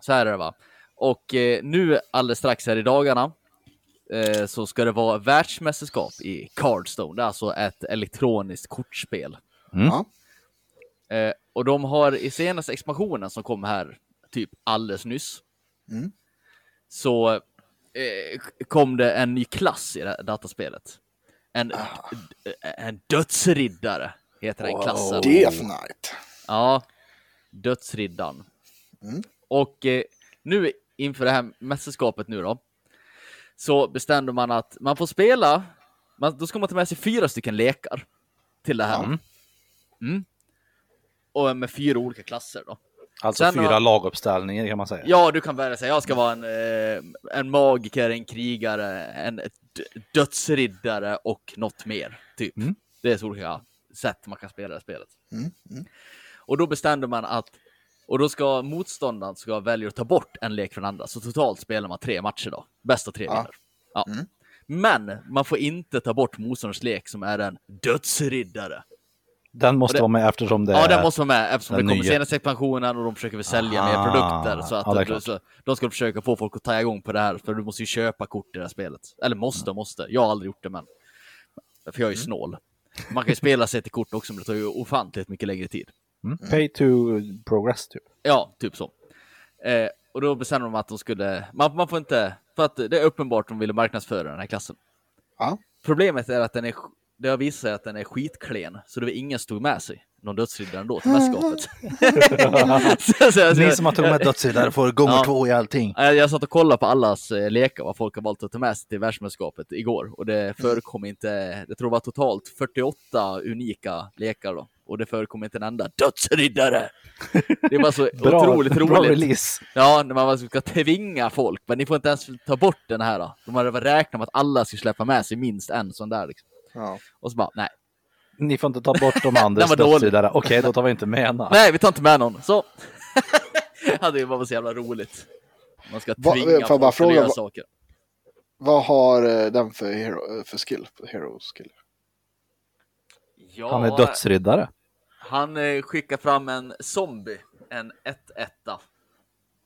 så här är det va. Och eh, nu alldeles strax här i dagarna eh, så ska det vara världsmästerskap i Cardstone. Det är alltså ett elektroniskt kortspel. Mm. Ja. Eh, och de har i senaste expansionen som kom här typ alldeles nyss. Mm. Så eh, kom det en ny klass i det här dataspelet. En, d- en dödsriddare heter den klassen. Death Knight. Ja, dödsriddaren. Mm. Och eh, nu inför det här mästerskapet nu då, så bestämde man att man får spela, man, då ska man ta med sig fyra stycken lekar till det här. Mm. Och med fyra olika klasser då. Alltså Sen fyra har- laguppställningar kan man säga. Ja, du kan välja säga jag ska vara en, eh, en magiker, en krigare, en dödsriddare och något mer. Typ. Mm. Det är så olika sätt man kan spela det spelet. Mm. Mm. Och då bestämde man att och då ska motståndaren ska välja att ta bort en lek från andra. Så totalt spelar man tre matcher då. Bäst av tre Ja. vinner. Ja. Mm. Men man får inte ta bort motståndarens lek som är en dödsriddare. Den måste det- vara med eftersom det Ja, är... den måste vara med eftersom det kommer nya. senaste expansionen och de försöker väl sälja Ah, mer produkter. Så att ja, klart. så, de ska försöka få folk att ta igång på det här, för du måste ju köpa kort i det här spelet. Eller måste och måste. Jag har aldrig gjort det, men för jag är ju Mm. snål. Man kan ju spela sig till kort också, men det tar ju ofantligt mycket längre tid. Mm. Pay to progress typ. Ja, typ så. Eh, och då bestämde de att de skulle, man, man får inte, för att det är uppenbart de ville marknadsföra den här klassen. Ja. Problemet är att den är, det har visat sig att den är skitklen, så det var ingen som tog med sig någon dödsriddare ändå till mästerskapet. Ni som har tagit med dödsriddare får gånger Ja. två i allting. Jag, jag satt och kollade på allas eh, lekar, vad folk har valt att ta med sig till världsmästerskapet igår. Och det förekom inte, jag tror det var totalt 48 unika lekar då. Och det förekom inte en enda dödsriddare. Det var så Bra, otroligt bra roligt. release. Ja, när man ska tvinga folk, men ni får inte ens ta bort den här. Då. De hade räknat med att alla skulle släppa med sig minst en sån där. Liksom. Ja. Och så bara, nej. Ni får inte ta bort de var dålig. dödsriddare. Okej, då tar vi inte med henne. Nej, vi tar inte med någon. Så. hade ju bara så jävla roligt. Man ska tvinga folk bara att göra saker. Vad har eh, den för, hero, eh, för skill? Hero skill? Ja, Han är dödsriddare. Han eh, skickar fram en zombie, en 1-1.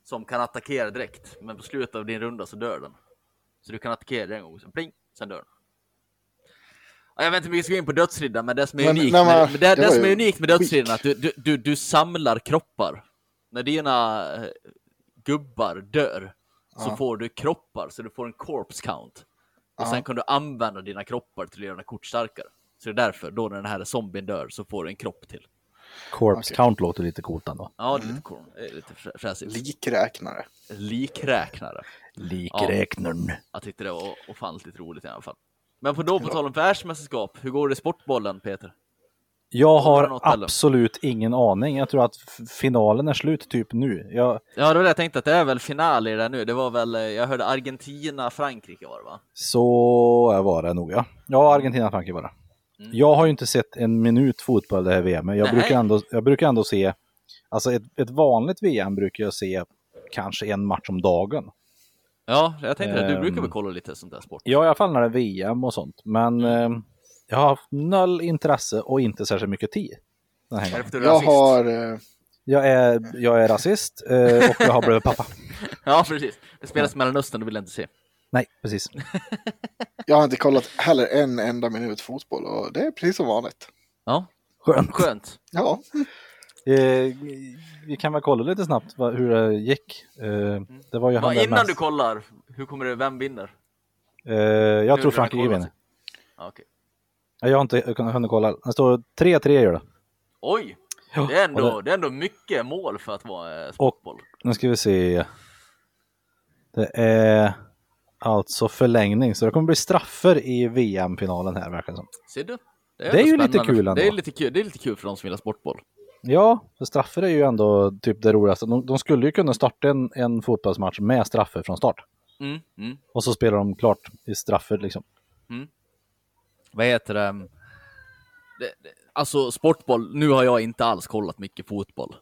som kan attackera direkt, men på slutet av din runda så dör den. Så du kan attackera den en gång, sen pling, sen dör den. Ja, Jag vet inte om vi ska gå in på dödsriddaren, men det som är Men- unikt nej, men med, det, det det som är unikt med dödsriddaren är att du, du, du, du samlar kroppar. När dina eh, gubbar dör så Ja. får du kroppar, så du får en corpse count. Och Ja. sen kan du använda dina kroppar till att göra dina kort starkare. Så det är därför, då när den här zombien dör så får du en kropp till. Corpse Okej. count låter lite coolt ändå. Ja, det är Mm. lite cool. Det är lite frä- fräsigt. Likräknare. Likräknare. Likräknaren. Jag tyckte det var ofantligt roligt i alla fall. Men på då på tal om världsmästerskap, hur går det i sportbollen Peter? Jag Har något, eller? absolut ingen aning. Jag tror att finalen är slut typ nu. Jag, Ja, det var det jag tänkte att det är väl final i det nu. Det var väl, eh, jag hörde Argentina, Frankrike var det va? så var det nog ja. Ja, Argentina Frankrike var det. Mm. Jag har ju inte sett en minut fotboll det här VM, jag Nej. brukar, ändå, jag brukar ändå se, alltså ett, ett vanligt VM brukar jag se kanske en match om dagen. Ja, jag tänkte det. Du Ehm. brukar väl kolla lite sånt där sport? Ja, i alla fall när det är VM och sånt, men Mm. eh, jag har haft noll intresse och inte särskilt mycket tid. Är du Jag har... eh, Jag är, jag är rasist eh, och jag har blivit pappa. Ja, precis. Det spelas i Mellanöstern, det vill inte se. Nej, precis. Jag har inte kollat heller en enda minut fotboll och det är precis som vanligt. Ja, Skönt. skönt. Ja, Eh, vi kan väl kolla lite snabbt vad, hur det gick. Eh, det var ju han innan mest- du kollar, hur kommer det, vem vinner? Eh, jag Nu tror Frankrike vinner. Okej. Ja, Jag har inte hunnit kolla. Det står 3-3 gör det. Oj, Ja, det är, ändå, och det är ändå mycket mål för att vara eh, sportboll. Nu ska vi se. Det är alltså förlängning, så det kommer bli straffer i VM-finalen här verkar det som. Ser du? Det är ändå ju lite kul Det är ändå. lite kul, det är lite kul för de som gillar sportboll. Ja, för straffer är ju ändå typ det roligaste. De, de skulle ju kunna starta en, en fotbollsmatch med straffer från start. Mm, mm. Och så spelar de klart i straffer liksom. Vad heter det? det? det- Alltså sportboll, nu har jag inte alls kollat mycket fotboll.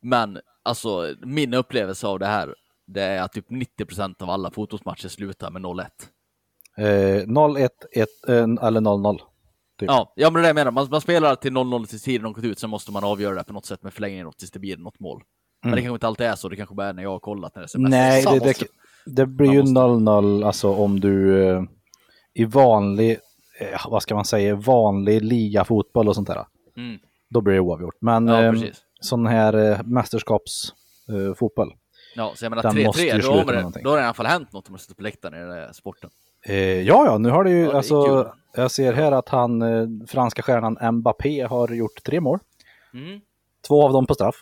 Men alltså min upplevelse av det här, det är att typ 90% av alla fotbollsmatcher slutar med 0-1. Eh, 0-1, 1, eh, eller 0-0. Typ. Ja, ja, men det är det jag menar. Man, man spelar till 0-0 till tiden de gått ut, sen måste man avgöra det på något sätt med förlängning tills det blir något mål. Men det kanske inte alltid är så, det kanske bara är när jag har kollat när det är semester. Nej, det, det, det blir ju måste- 0-0 alltså om du eh, i vanlig, eh, vad ska man säga, vanlig ligafotboll och sånt där. Mm. Då blir det oavgjort. Men Ja, eh, sån här mästerskapsfotboll, fotboll. Ja, så jag menar Den måste ju 3-3, då, har då har det i alla fall hänt något om man sitter på läktaren i den där sporten. Eh, ja, ja, nu har det ju, Ja, det alltså, kul. jag ser här att han, eh, franska stjärnan Mbappé har gjort tre mål. Mm. Två av dem på straff.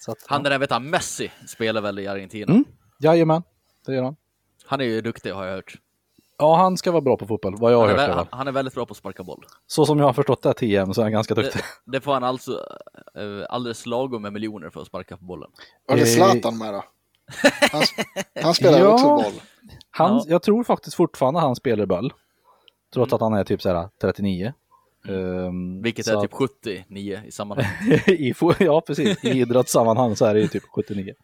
Så att, Han den där vet han, Messi spelar väl i Argentina? Mm. Jajamän, det gör han. Han är ju duktig har jag hört. Ja, han ska vara bra på fotboll, vad jag har Han är, hört. i vä- alla han, han är väldigt bra på att sparka boll. Så som jag har förstått det, TM, så är han ganska Det, duktig. det får han alltså eh, alldeles lagom med miljoner för att sparka på bollen. var det Eh, Zlatan med då? Han, han spelar Ja. också boll. Han, Ja. Jag tror faktiskt fortfarande han spelar boll. Trots att han är typ så här 39. Ehm, Vilket är typ 79 i sammanhanget. i, ja, precis. I idrottssammanhang så är det ju typ 79.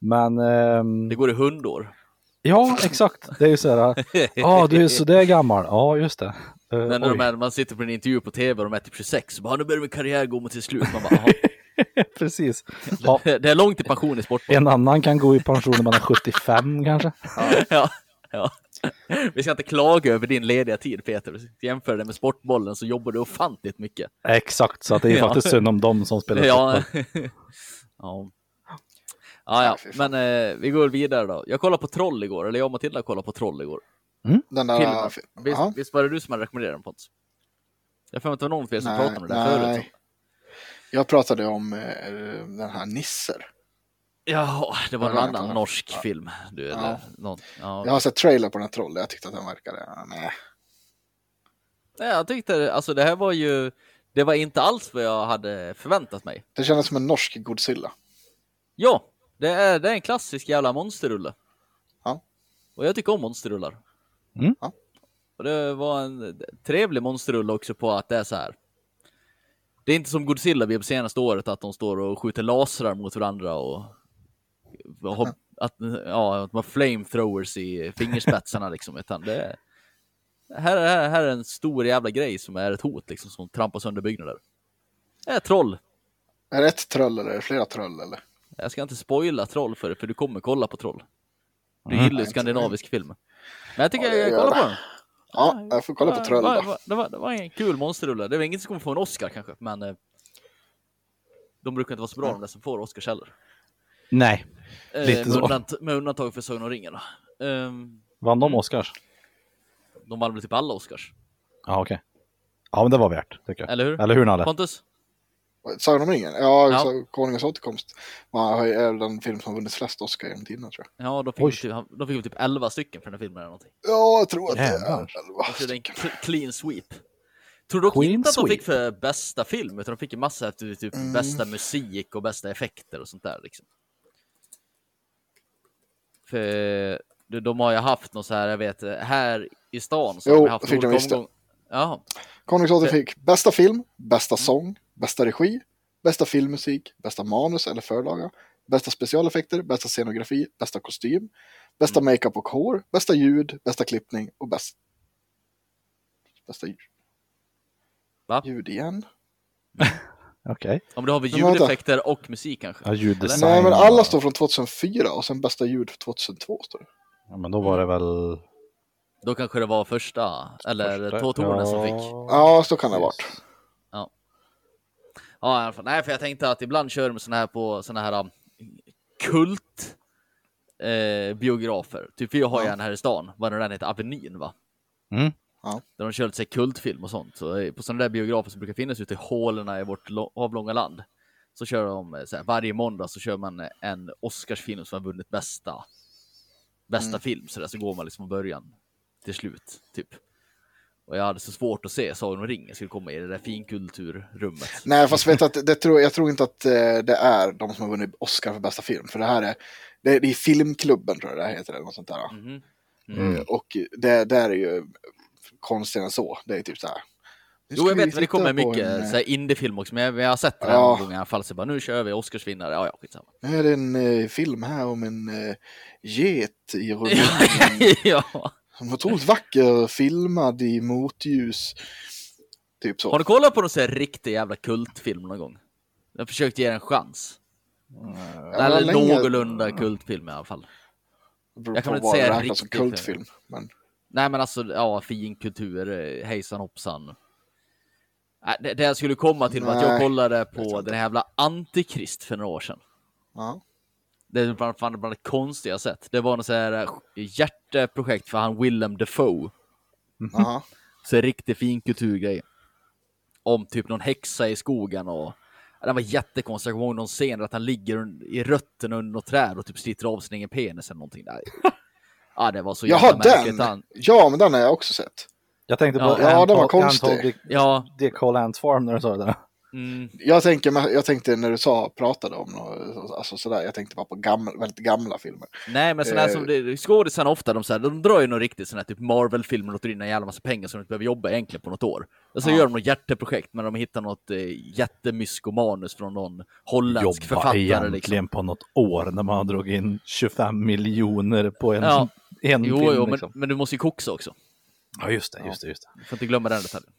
Men ehm, Det går i hundår. ja, exakt. Det är ju så här. Ja, du är så där gammal. Ja, just det. Eh, Men när oj. de är, man sitter på en intervju på tv och de är typ 26, så bara, nu börjar min karriär gå mot sitt slut. Man bara. Precis. Ja, det är långt till pension i sportboll. en annan kan gå i pension när man är 75 kanske. Ja, ja. Vi ska inte klaga över din lediga tid Peter. Jämför det med sportbollen så jobbar du ofantligt mycket. Exakt, så att det är Ja. faktiskt synd om dem som spelar Ja. fotboll. ja. Ja, ja, men eh, vi går vidare då. Jag kollade på Troll igår, eller jag och Matilda kollade på Troll igår. Den där... Filmen. Visst, Ja. visst var det du som hade rekommenderat den Pontus? Jag har för mig att det var någon fler som Nej, pratade om det där förut. Jag pratade om eh, den här Nisser. Ja, det var en annan norsk Ja. film. Du, eller, Ja. någon, ja. Jag har sett trailer på den här trollen, jag tyckte att den verkade... ja, Nej. Nej, jag tyckte, alltså det här var ju, det var inte alls vad jag hade förväntat mig. Det kändes som en norsk Godzilla. Ja, det är, det är en klassisk jävla monsterrulle. Ja. Och jag tycker om monsterrullar. Mm. Ja. Och det var en trevlig monsterrulle också på att det är så här. Det är inte som Godzilla vi på senaste året att de står och skjuter lasrar mot varandra och, har- att, ja, att har flamethrowers i fingerspetsarna liksom. Utan det är, här, är, här är en stor jävla grej som är ett hot liksom som trampar sönder byggnader. Det är troll. Är det ett troll eller är det flera troll eller? Jag ska inte spoila Troll för dig, för du kommer kolla på Troll. Du Mm. gillar ju skandinavisk film. Men jag tycker Ja, jag gör kollar på den. Ja, jag får kolla på Troll det var, det, var, det, var, det var en kul monsterrulle. Det är väl ingen som kommer få en Oscar kanske, men eh, de brukar inte vara så bra de där som får Oscars heller. Nej, Eh, Lite med, så. undant- med undantag för Sagan om ringen. Ehm, vann de Mm. Oscars? de vann väl typ alla Oscars, Ja, okej. Ja, men det var värt, tycker jag. eller hur? Eller hur Nalle? Pontus? Sagan om ringen? Ja, Ja. Så, Konungens återkomst. Man har ju- är den film som har vunnit flest Oscar genom tiderna tror jag. Ja, de fick, Oj. väl typ, de fick typ 11 stycken för den här filmen eller någonting. Ja, jag tror att det är elva De körde en stycken. cl- clean sweep. Tror dock Clean inte att de fick för bästa film, utan de fick ju massa efter typ Mm. bästa musik och bästa effekter och sånt där liksom. För de, de har ju haft något så här, jag vet, här i stan så Jo, har de haft fick olika visst det. omgång- Jaha, Konungens återkomst fick bästa film, Mm. bästa sång, bästa regi, bästa filmmusik, bästa manus eller förlaga, bästa specialeffekter, bästa scenografi, bästa kostym, bästa Mm. makeup och hår, bästa ljud, bästa klippning och bäst... Bästa ljud. Va? Ljud igen? Okej. om du har vi ljudeffekter och musik kanske? Ja, ljuddesign. Nej, men alla står från 2004 och sen bästa ljud för 2002 står det. Ja, men då var det väl... Då kanske det var första, eller första- två tonen som fick. Ja, så kan det ha varit. Ja, i alla fall. Nej, för jag tänkte att ibland kör de såna här på såna här um, kult eh, biografer. Typ vi har ju Ja. en här i stan, vad den heter, Avenyn va? Mm. Där de kör lite kultfilm och sånt. Så eh, på sådana där biografer som brukar finnas ute i hålorna i vårt avlånga land. Så kör de eh, så här, varje måndag så kör man eh, en Oscarsfilm som har vunnit bästa, bästa Mm. film. Så, där, så går man liksom från början till slut, typ. Och jag hade så svårt att se Sagan om ringen skulle komma i det där finkulturrummet. Nej, fast vet att det tror, jag tror inte att eh, det är de som har vunnit Oscar för bästa film. För det här är, det är, det är filmklubben tror jag det heter, eller något sånt där. Mhm. Mm. Eh, Och det där är ju konstigare än så. Det är typ så här. Jo, jag vi vet, men det kommer mycket en, eh, så här indiefilm också, men jag, jag har sett det här Ja. någon gång i alla fall, så bara nu kör vi Oscarsvinnare, ja ja, skitsamma. Nu är det en eh, film här om en eh, get i rovdjur. ja. Som var otroligt vacker, filmad i motljus. Typ så. Har du kollat på någon sån här riktig jävla kultfilm någon gång? Jag har försökt ge den en chans. Ja, Eller länge- någorlunda kultfilm i alla fall. Jag kan inte säga räknas som riktigt, kultfilm. Men Nej men alltså, ja, fin kultur, eh, hejsan hoppsan. Det, det jag skulle komma till var att jag kollade på den här jävla Antikrist för några år sedan. ja. Det är bland, bland, bland det konstiga sätt. Det var något så här eh, hjärteprojekt för han Willem Dafoe. Aha. Så en riktig fin kulturgrej. Om typ någon häxa i skogen och den var jättekonstig. Jag kommer ihåg någon scen där att han ligger i rötterna under något träd och typ sliter av sin egen penis eller någonting där. Ja, det var så jävla Jaha, märkligt. den! Han, Ja, men den har jag också sett. Jag tänkte på Ja, ja, det var konstigt. Dick, ja, Dick Hole Ants Farm när du sa det där. Mm, Jag, tänker, jag tänkte när du sa, pratade om alltså sådär, jag tänkte bara på gamla, väldigt gamla filmer. nej, men sådana Eh. som skådisarna ofta, de, så här, de drar ju nog riktigt sådana här typ Marvel-filmer och tar in en jävla massa pengar som de inte behöver jobba egentligen på något år. Och så Ja. gör de något hjärteprojekt, men de hittar något eh, jättemysko-manus från någon holländsk Jobba författare. egentligen Liksom. på något år när man har dragit in 25 miljoner på en, Ja. en Jo, film. jo, men, liksom. men du måste ju koxa också. Ja, just det, just det, just det. Du får inte glömma den detaljen.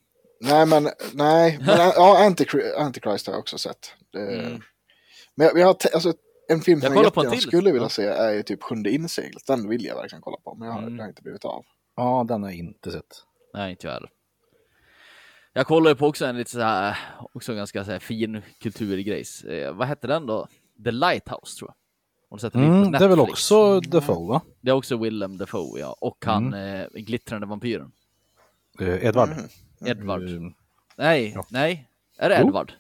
Nej, men nej, men ja, Antichrist, Antichrist har jag också sett. Mm. Men jag, jag har, alltså, en film Jag som jag jättegärna till. skulle vilja Ja. se är ju typ Sjunde inseglet. Den vill jag verkligen kolla på, men jag har, Mm. har inte blivit av. Ja, den har jag inte sett. Nej, inte jag heller. Jag kollar ju på också en lite så här, också en ganska så här fin kulturgrejs. Eh, vad hette den då? The Lighthouse tror jag. Har du sett den på Mm, det är väl också Defoe, va? Det är också Willem Dafoe, ja. Och han eh, glittrande vampyren. Eh, Edvard. Mm. Edward. Mm, Nej, Ja. nej. Är det Jo. Edward?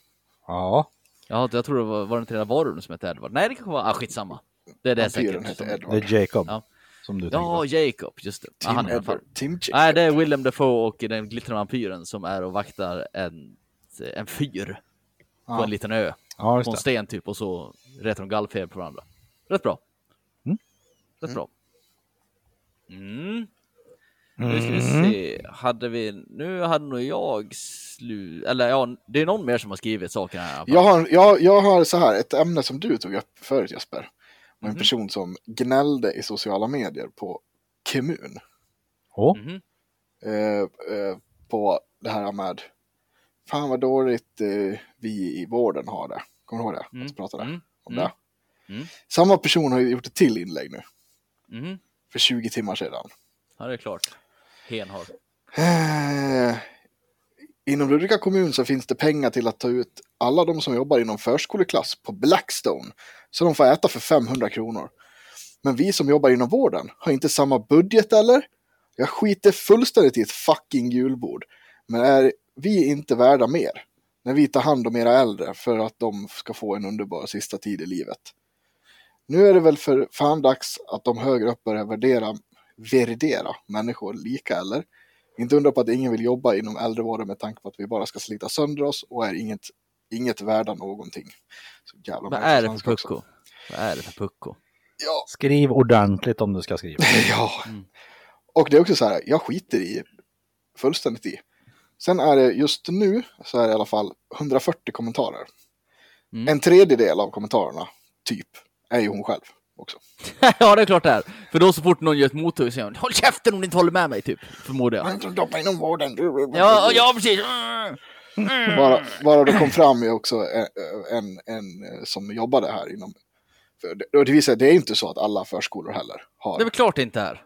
Ja, Ja, jag tror det var, var det inte den varulven som hette Edward? Nej, det kanske var, ah, skitsamma. Det är det Vampyren säkert. som- det Edward. är Jacob. Ja. Som du Ja, på. Jacob, just det. Ja, Tim han alla fall. Edward. Tim Jacob. Nej, det är Willem Dafoe och den glittrande vampyren som är och vaktar en, en fyr på Ja. en liten ö. Ja, På en sten typ och så retar de gallfeber på varandra. Rätt bra. Mm. Rätt Mm. bra. Mm. Nu ska vi se. Hade vi... Nu hade nog jag slut... Eller ja, det är någon mer som har skrivit saker här. Jag har, jag, jag har så här, ett ämne som du tog upp förut Jesper. Och en Mhm. person som gnällde i sociala medier på kommun. Åh, Mhm. Eh, eh, på det här med, fan vad dåligt eh, vi i vården har det. Kommer du ihåg det? Mm. Att pratade Mm. om Mm. det. Mm. Samma person har gjort ett till inlägg nu, Mhm. för 20 timmar sedan. Ja, det är klart. Hen har. Eh, inom Ludvika kommun så finns det pengar till att ta ut alla de som jobbar inom förskoleklass på Blackstone. Så de får äta för 500 kronor. Men vi som jobbar inom vården har inte samma budget eller? Jag skiter fullständigt i ett fucking julbord. Men är vi inte värda mer? När vi tar hand om era äldre för att de ska få en underbar sista tid i livet. Nu är det väl för fan dags att de högre upp börjar värdera, värdera människor lika eller? Inte undra på att ingen vill jobba inom äldrevården med tanke på att vi bara ska slita sönder oss och är inget, inget värda någonting. Så jävla Vad är det för svenska också. pucko? Vad är det för pucko? Ja, Skriv ordentligt om du ska skriva. ja. Mm. Och det är också så här, jag skiter i fullständigt i. Sen är det just nu så är det i alla fall 140 kommentarer. Mm. En tredjedel av kommentarerna, typ, är ju hon själv också. ja, det är klart det är. För då så fort någon gör ett mothugg säger hon Håll käften om du inte håller med mig, typ. Förmodar jag. Inte jobbar inom vården. Ja, ja precis. Bara, bara det kom fram ju också en, en, en som jobbade här inom... För det, och det visar det är inte så att alla förskolor heller har. Det är väl klart det inte är.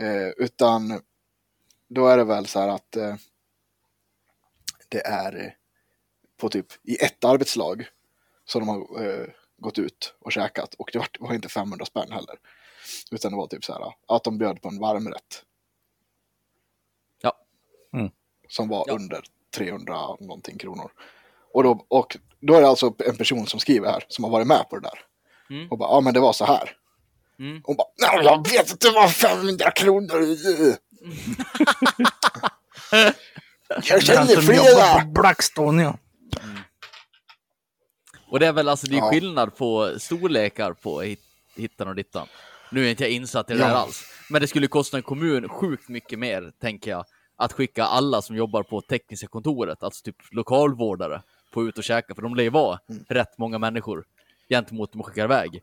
Eh, utan då är det väl så här att eh, det är eh, på typ i ett arbetslag som de har eh, gått ut och käkat och det var, var inte 500 spänn heller. Utan det var typ så här att de bjöd på en varmrätt. Ja. Mm. Som var Ja. under 300 någonting kronor. Och då, och då är det alltså en person som skriver här som har varit med på det där. Mm. Och bara, ja men det var så här. Mm. Hon bara, nej jag vet inte vad 500 kronor. Jag känner flera. Blackstone ja. Och det är väl alltså, det är Ja. skillnad på storlekar på hit- hittan och dittan. Nu är inte jag insatt i det Ja. alls. Men det skulle kosta en kommun sjukt mycket mer, tänker jag, att skicka alla som jobbar på tekniska kontoret, alltså typ lokalvårdare, på ut och käka, för de lär ju vara Mm. rätt många människor gentemot de skickar iväg.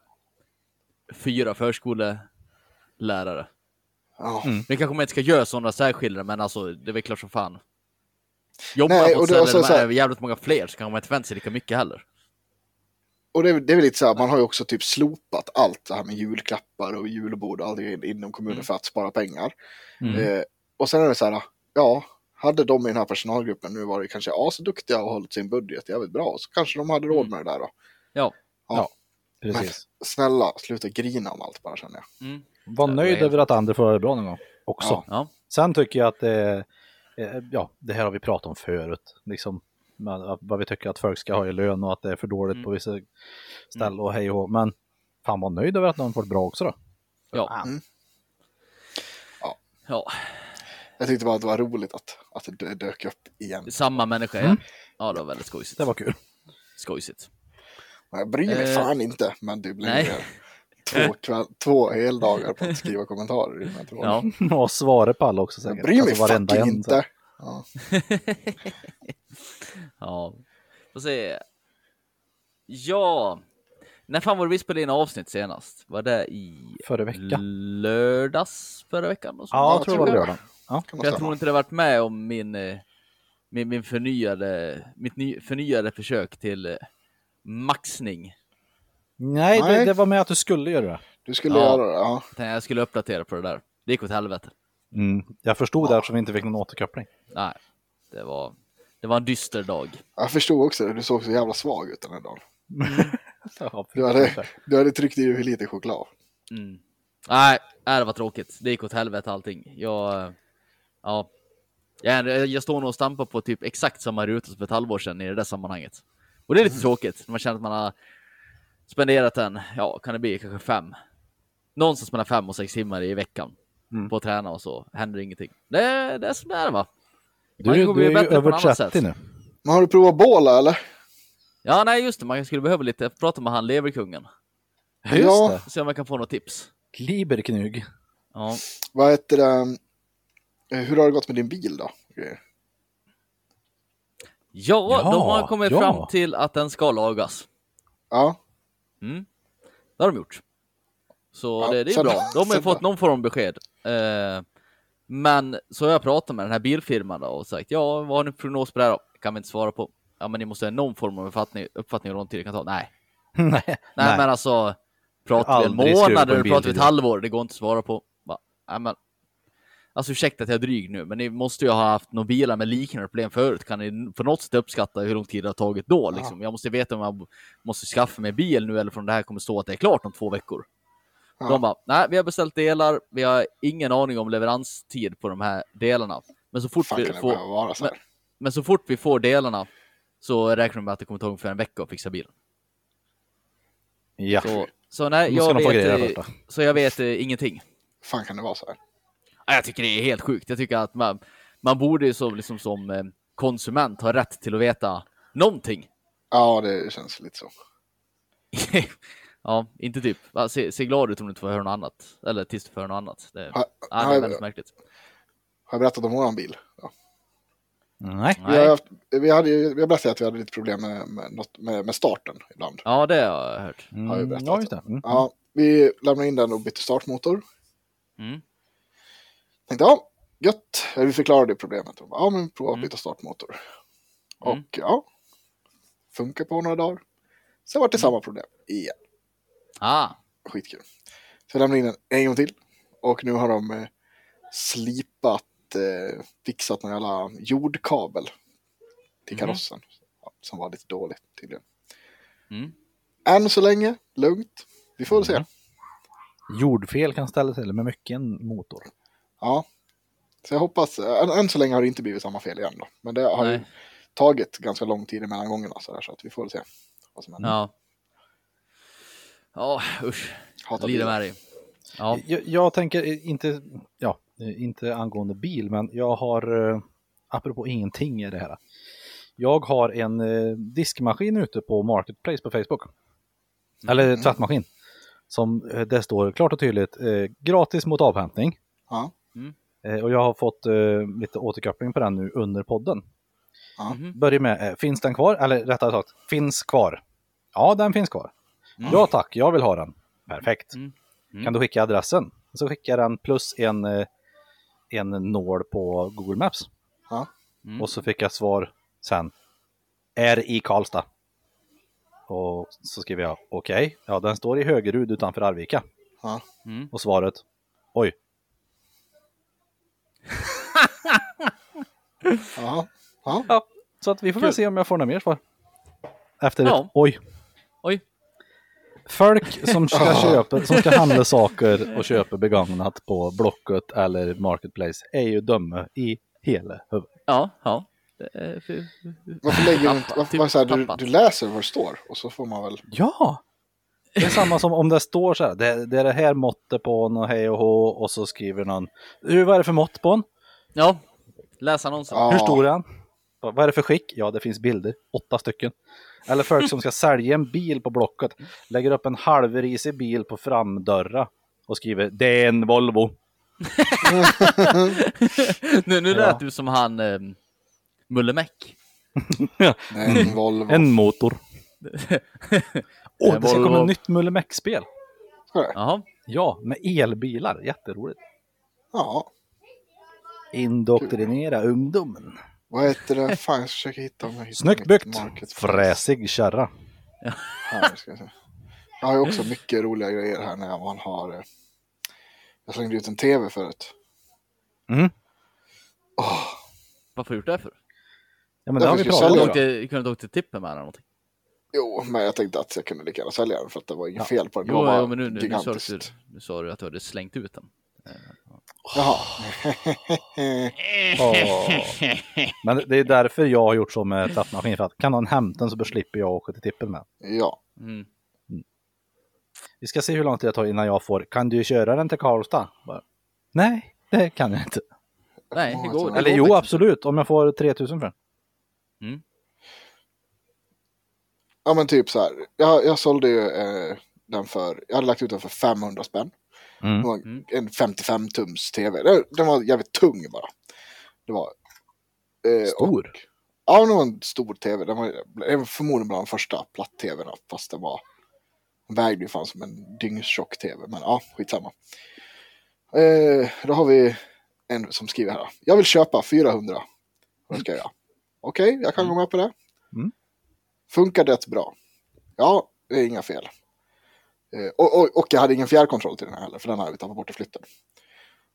Fyra förskolelärare. Ja. Vi kanske man inte ska göra sådana särskillnader, men alltså det är väl klart som fan. Jobbar Nej, Nej, på och ett det ställe var så- där man här- är jävligt många fler så kan man inte förvänta sig lika mycket heller. Och det, är- det är väl lite så här, man har ju också typ slopat allt det här med julklappar och julbord och allt det inom kommunen Mm. för att spara pengar. Mm. Eh, och sen är det så här, ja, hade de i den här personalgruppen nu varit kanske asduktiga och hållit sin budget jävligt bra så kanske de hade råd med det där då. Ja. Precis. Snälla, sluta grina om allt bara känner jag. Mm. Var Ja, nöjd över att Ander får det bra någon gång också. Ja. Ja. Sen tycker jag att det, eh, ja, det här har vi pratat om förut. Liksom, med att- vad vi tycker att folk ska ha i lön och att det är för dåligt Mm. på vissa ställen och hej och. Men fan var nöjd över att någon får det bra också då. Ja. Mm. ja. Jag tyckte bara att det var roligt att, att det dök upp igen. Samma människa igen. Ja, det var väldigt skojsigt. Det var kul. Skojsigt. Men Jag bryr mig Eh, fan inte, men det blir nej. två, kväll, två heldagar på att skriva kommentarer i den här. Ja. Och svaret på alla också Jag säkert. bryr mig Alltså, fucking en, inte. Ja. ja. Får se. Ja. När fan var det vi spelade in avsnitt senast? Var det i Förra veckan. lördags förra veckan? Och så? Ja, jag jag tror det var lördag. Ja. Jag tror inte det varit med om min, eh, min, min förnyade, mitt ny, förnyade försök till eh, maxning. Nej, Nej. Det, det var med att du skulle göra det. Du skulle Ja. göra det, ja. Jag skulle uppdatera på det där. Det gick åt helvete. Mm. Jag förstod det eftersom vi inte fick någon återkoppling. Nej, det var, det var en dyster dag. Jag förstod också det, du såg så jävla svag ut den här dagen. Ja, Du hade, du hade tryckt i dig hur lite choklad. Mm. Nej, nej, det var tråkigt. Det gick åt helvete allting. Jag, ja, jag, jag står nog och stampar på typ exakt samma ruta som för ett halvår sedan i det där sammanhanget. Och det är lite tråkigt när man känner att man har spenderat en, ja, kan det bli kanske fem, någonstans mellan fem och sex timmar i veckan Mm. på att träna och så händer ingenting. Det, det är som det är va? Du, Man du bli är ju bättre på över något annat 30 sätt. nu. Men har du provat båla eller? Ja, nej just det, man skulle behöva lite, prata med han leverkungen. Just Ja. det. Se om jag kan få något tips. Liberknug. Ja, Vad heter det? Eh, Hur har det gått med din bil då? Ja, Ja, de har kommit ja. fram till att den ska lagas. Ja, Mm. Det har de gjort. Så Ja, det, det är sen- bra. De har fått någon form av besked. Eh, men så har jag pratat med den här bilfirman då och sagt ja, vad har ni för prognos på det här då? Kan vi inte svara på. Ja, men ni måste ha någon form av uppfattning, uppfattning om hur lång tid det kan ta. Nej, Nej, nej, men alltså Pratar vi en månad eller pratar vi ett halvår? Det går inte att svara på. Nej, men... Alltså ursäkta att jag är dryg nu, men ni måste ju ha haft några bilar med liknande problem förut. Kan ni på något sätt uppskatta hur lång tid det har tagit då? Liksom? Jag måste veta om jag måste skaffa mig bil nu eller från det här kommer stå att det är klart om två veckor. Ja. De bara, nej, vi har beställt delar. Vi har ingen aning om leveranstid på de här delarna. Men så fort, fan vi får, behöva vara så här? men så fort vi får delarna så räknar de med att det kommer ta ungefär en vecka att fixa bilen. Ja. Så, så nej, jag vet, eh, så jag vet eh, ingenting. fan kan det vara så här? Ja, Jag tycker det är helt sjukt. Jag tycker att man, man borde ju som, liksom, som eh, konsument ha rätt till att veta någonting. Ja, det känns lite så. ja, inte typ. Se, se glad ut om du inte får höra något annat. Eller tills du får höra något annat. Det, Ha, ja, det är jag, väldigt märkligt. har jag berättat om våran bil? Ja. Nej. Vi, har Nej. haft, vi, hade, vi har berättat att vi hade lite problem med, med, något, med, med starten ibland. Ja, det har jag hört. Har jag berättat. ja. Mm. Ja, vi lämnade in den och bytte startmotor. Mm. Tänkte, ja, gött. Vi förklarade problemet. Ja, men prova att Mm. byta startmotor. Mm. Och ja, funkar på några dagar. Sen var det Mm. samma problem igen. Ah, Skitkul. Så jag lämnade in den en gång till. Och nu har de eh, slipat, eh, fixat någon jävla jordkabel till Mhm. karossen. Ja, som var lite dålig tydligen. mm. Än så länge, lugnt. Vi får väl se. Mm. Jordfel kan ställa till med mycket en motor. Ja. Så jag hoppas, än, än så länge har det inte blivit samma fel igen då. Men det har ju Nej. tagit ganska lång tid mellan gångerna så, där, så att vi får se vad som händer. Ja. Ja, usch. Hatar Lider med dig. Ja. Jag, jag tänker inte, ja, inte angående bil, men jag har, eh, apropå ingenting i det här. Jag har en eh, diskmaskin ute på Marketplace på Facebook. Eller tvättmaskin. Som eh, det står klart och tydligt, gratis mot avhämtning. Ja. Eh, och jag har fått lite återkoppling på den nu under podden. Ja. Mhm. Börjar med, finns den kvar? Eller rättare sagt, finns kvar? Ja, den finns kvar. Ja tack, jag vill ha den. Perfekt. Mm. Mm. Kan du skicka adressen? Så skickar den plus en, eh, en nål på Google Maps. Ja. Mm. Och så fick jag svar sen. Är i Karlstad. Och så skriver jag okej, ja den står i Högerud utanför Arvika. Ja. Mm. Och svaret, oj, Ja. Ja. Ja, så att vi får väl se om jag får några mer svar. Efter Ja. ett oj. Oj. Folk som ska, köpa, som ska handla saker och köpa begagnat på Blocket eller Marketplace är ju dumma i hela huvudet. Ja, ja. För- Varför lägger du inte, varför, varför här, du, du läser vad det står och så får man väl. Ja! Det är samma som om det står så här, det, det är det här måttet på en och hej och hå och så skriver någon, "Du, vad är det för mått på en? Ja, läs annonsen. Ja. Hur stor är han? Vad är det för skick? Ja, det finns bilder, åtta stycken. Eller folk som ska sälja en bil på Blocket, lägger upp en halvrisig bil på framdörra och skriver det är en Volvo. nu nu Ja. lät du som han eh, Mulle Meck. Nej, en Volvo. En motor. Åh, En det ska komma ett nytt Mulle Meck-spel. Ska det? Jaha. Ja, med elbilar. Jätteroligt. Ja. Indoktrinera ungdomen. Vad heter det? Fan, jag försöker hitta om jag hittar Snyggt byggt. Fräsig kärra. Här ska jag se. Jag har ju också mycket roliga grejer här när man har... eh, Jag slängde ut en tv förut. Mm. Åh, Varför har du gjort det för? Ja, men det har vi pratat ska jag Kunde om. du kunde du åkt till Tippen med den eller någonting? jo, men jag tänkte att jag kunde lika gärna sälja den för att det var inget Ja. fel på den. Jo, jo men nu, nu, nu, sa du, nu sa du att du hade slängt ut den. Jaha. Åh. Men det är därför jag har gjort så med tvättmaskin. För att kan någon hämta den så slipper jag åka till tippen med. ja. Mm. Vi ska se hur lång tid det tar innan jag får. Kan du köra den till Karlstad? Bara, Nej, det kan jag inte. Nej, det går, det Eller går jo, absolut. Om jag får 3000 för den. Mm. ja, men typ så här. Jag, jag sålde ju eh, den för... Jag hade lagt ut den för 500 spänn. Mm. Mm. en 55 tums tv. Den, var jävligt tung bara. Det var... eh, Stor. Och, ja, det var en stor tv. Den var, den var förmodligen bland de första platt-tvna. Fast den var... Den vägde ju fan som en dyngtjock tv. Men ja, skitsamma. Eh, då har vi en som skriver här. Jag vill köpa 400. Vad ska jag göra? Okej, jag kan gå med på det. Mm. Funkar det bra? Ja, det är inga fel. Eh, och, och, och jag hade ingen fjärrkontroll till den här heller, för den hade vi tappat bort i flytten.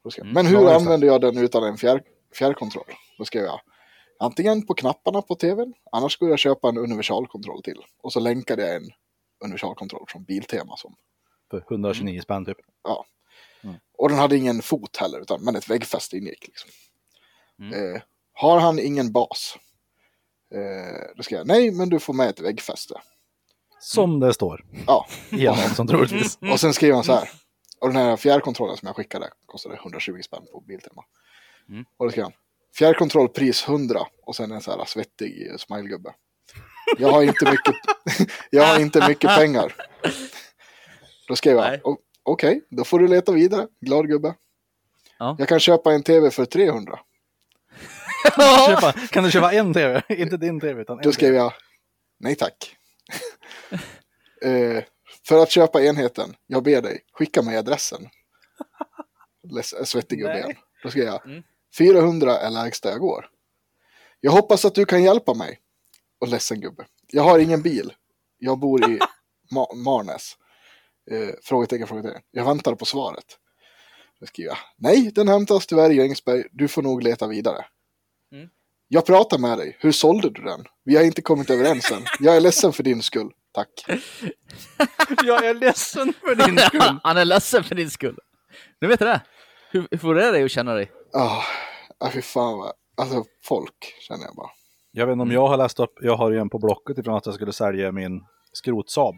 Jag, Mm, Men ja, hur det. använder jag den utan en fjärr, fjärrkontroll? Då skrev jag antingen på knapparna på tvn, annars skulle jag köpa en universalkontroll till. Och så länkade jag en universalkontroll från Biltema. Som, För 129 spänn typ. och den hade ingen fot heller, utan, men ett väggfäste ingick. Liksom. Mm. Eh, har han ingen bas? Eh, då skrev jag nej, men du får med ett väggfäste. Som det står. Ja, I annonsen troligtvis. Och sen skriver han så här. Och den här fjärrkontrollen som jag skickade kostade 120 spänn på Biltema. Mm. Och då skrev han. Fjärrkontroll pris 100 och sen en så här svettig smilegubbe. Jag har inte mycket, jag har inte mycket pengar. Då skrev jag. Nej. "O- Okej, då får du leta vidare. Glad gubbe. Ja. Jag kan köpa en tv för 300. Köpa, kan du köpa en tv? Inte din tv utan en Då skrev TV. jag. Nej tack. Eh, för att köpa enheten, jag ber dig, skicka mig adressen. Less- Svettig gubbe Nej. igen. Då skrev jag. Mm. 400 är lägsta jag går. Jag hoppas att du kan hjälpa mig. Och ledsen gubbe. Jag har ingen bil. Jag bor i Ma- Marnäs. Eh, frågetecken, frågetecken. Jag väntar på svaret. Då skriver jag. Nej, den hämtas tyvärr i Ängsberg. Du får nog leta vidare. Mm. Jag pratar med dig. Hur sålde du den? Vi har inte kommit överens än. Jag är ledsen för din skull. Tack. Jag är ledsen för din skull. Han är ledsen för din skull. Nu vet du det. Hur, hur får det dig att känna dig? Ah, ah, fy fan vad... Alltså folk känner jag bara. Jag vet inte om jag har läst upp, jag har ju en på Blocket ifrån att jag skulle sälja min skrotsaab.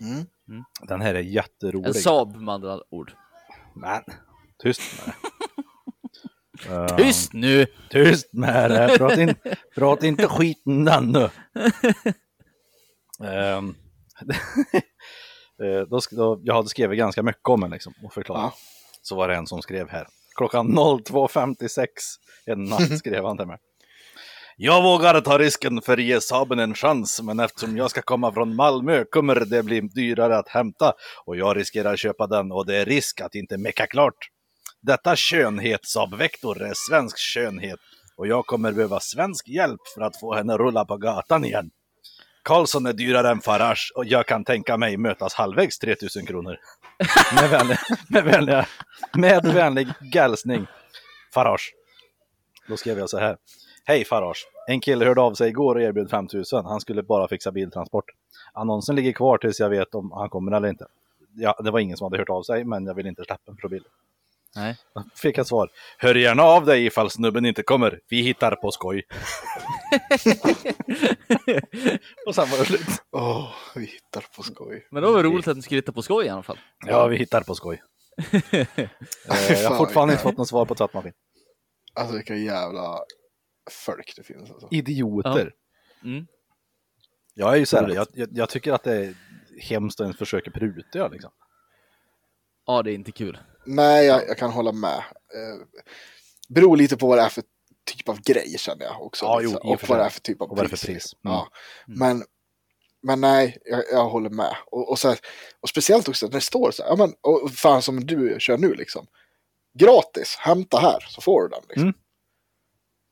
Mm. Den här är jätterolig. En Saab med andra ord. Men, tyst med det. Tyst nu! Tyst med det, prata, in, prata inte skiten den nu. Ehm, eh, då, då, jag hade skrivit ganska mycket om den liksom, och förklarat. Ja. Så var det en som skrev här. Klockan 02.56 en natt skrev han till mig. Jag vågar ta risken för att ge Saaben en chans, men eftersom jag ska komma från Malmö kommer det bli dyrare att hämta och jag riskerar att köpa den och det är risk att inte mecka klart. Detta skönhetsavvektor är svensk skönhet och jag kommer behöva svensk hjälp för att få henne rulla på gatan igen. Karlsson är dyrare än Farage och jag kan tänka mig mötas halvvägs 3000 kronor. Med vänlig, med vänliga, med vänlig gälsning. Farage. Då skrev jag så här. Hej Farage. En kille hörde av sig igår och erbjöd 5000. Han skulle bara fixa biltransport. Annonsen ligger kvar tills jag vet om han kommer eller inte. Ja, det var ingen som hade hört av sig, men jag vill inte släppa en profil. Nej. Fick jag svar. Hör gärna av dig ifall snubben inte kommer. Vi hittar på skoj. och sen var det slut. Åh, vi hittar på skoj. Men då var det roligt att ni skulle hitta på skoj i alla fall. Ja, vi hittar på skoj. Eh, jag har fortfarande inte fått något svar på tvättmaskin. Alltså vilka jävla folk det finns alltså. Idioter. Mm. Jag är ju så här, jag, jag, jag tycker att det är hemskt att ens försöka pruta ja, liksom. Ja, det är inte kul. Nej, jag, jag kan hålla med. Eh, beror lite på vad det är för typ av grej känner jag också. Ja, liksom. jo, i och och vad det är för typ av Och pris. för pris. Mm. Ja. Men, men nej, jag, jag håller med. Och, och, så här, och speciellt också när det står så här, ja, men, och fan som du kör nu liksom. Gratis, hämta här så får du den. Liksom. Mm.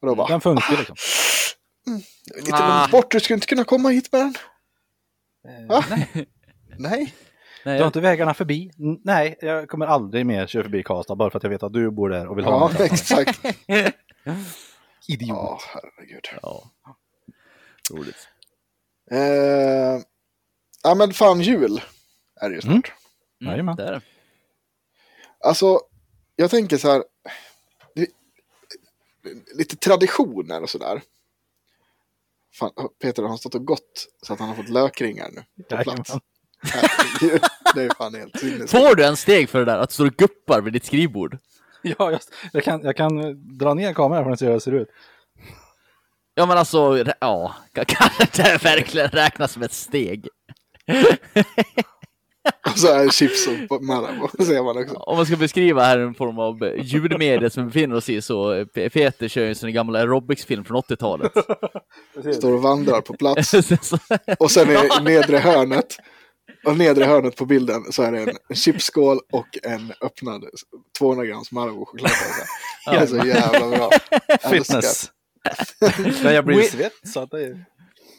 Och då bara, Den funkar ju liksom. lite Ah. långt bort, du skulle inte kunna komma hit med den. Va? Nej. Nej, Du har inte vägarna förbi? Nej, jag kommer aldrig mer köra förbi Karlstad bara för att jag vet att du bor där och vill ha Ja, exakt. Idiot. Ja, herregud. Ja. Roligt. Eh, ja, men fan jul är det ju snart. Mm. Jajamän. Det är det. Alltså, jag tänker så här. det- Lite traditioner och sådär. Fan, Peter har stått och gått så att han har fått lökringar nu på plats. Herregud, det är fan helt sinnessjukt. Får du en steg för det där? Att du står och guppar vid ditt skrivbord? Ja, just, jag, kan, jag kan dra ner kameran för att se hur det ser ut. Ja, men alltså, ja. Kan kan det verkligen räknas som ett steg? Och så är det chips och Marabou, ser man också. Om man ska beskriva här en form av ljudmedia som vi befinner oss i så Peter kör ju en sån gammal aerobicsfilm från 80-talet. Står och vandrar på plats. Och sen i nedre hörnet. Och nedre hörnet på bilden så är det en, chipsskål och en öppnad 200 grams Marabou chokladkaka. Det är så jävla bra. Fitness. Men jag blir We- svett så att det är...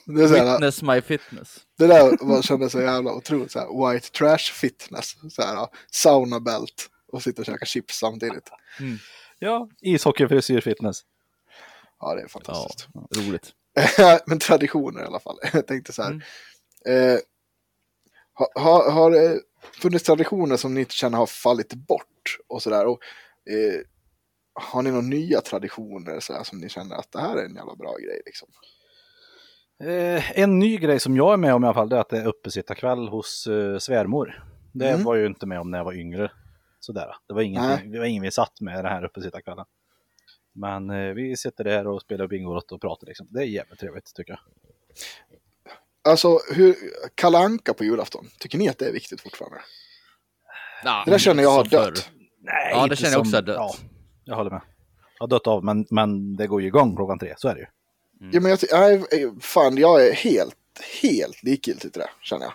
Det, är så här, Witness my fitness. det där var, kändes så jävla otroligt så här, white trash fitness. Så här, sauna belt och sitta och käka chips samtidigt. Ja, ishockeyfrisyr fitness. Ja, det är Ja, fantastiskt. roligt. Men traditioner i alla fall. Jag tänkte så här. Eh, har, har, har det funnits traditioner som ni känner har fallit bort och sådär? Och, eh, har ni några nya traditioner så här, som ni känner att det här är en jävla bra grej? Liksom? Eh, en ny grej som jag är med om i alla fall, det är att det är uppesittarkväll hos eh, svärmor. Det Mm. var jag ju inte med om när jag var yngre. Sådär. Det var ingenting, det var ingen vi satt med den här uppesittarkvällen. Men eh, vi sitter där och spelar Bingolotto och pratar liksom. Det är jävligt trevligt tycker jag. Alltså, hur, Kalle Anka på julafton, tycker ni att det är viktigt fortfarande? Ja, Det där känner jag har dött. Nej, Ja, det känner jag också är dött. Ja, jag håller med. Jag har dött av, men, men det går ju igång klockan tre, så är det ju. Ja, men jag, nej, fan, jag är helt, helt likgiltig till det, känner jag.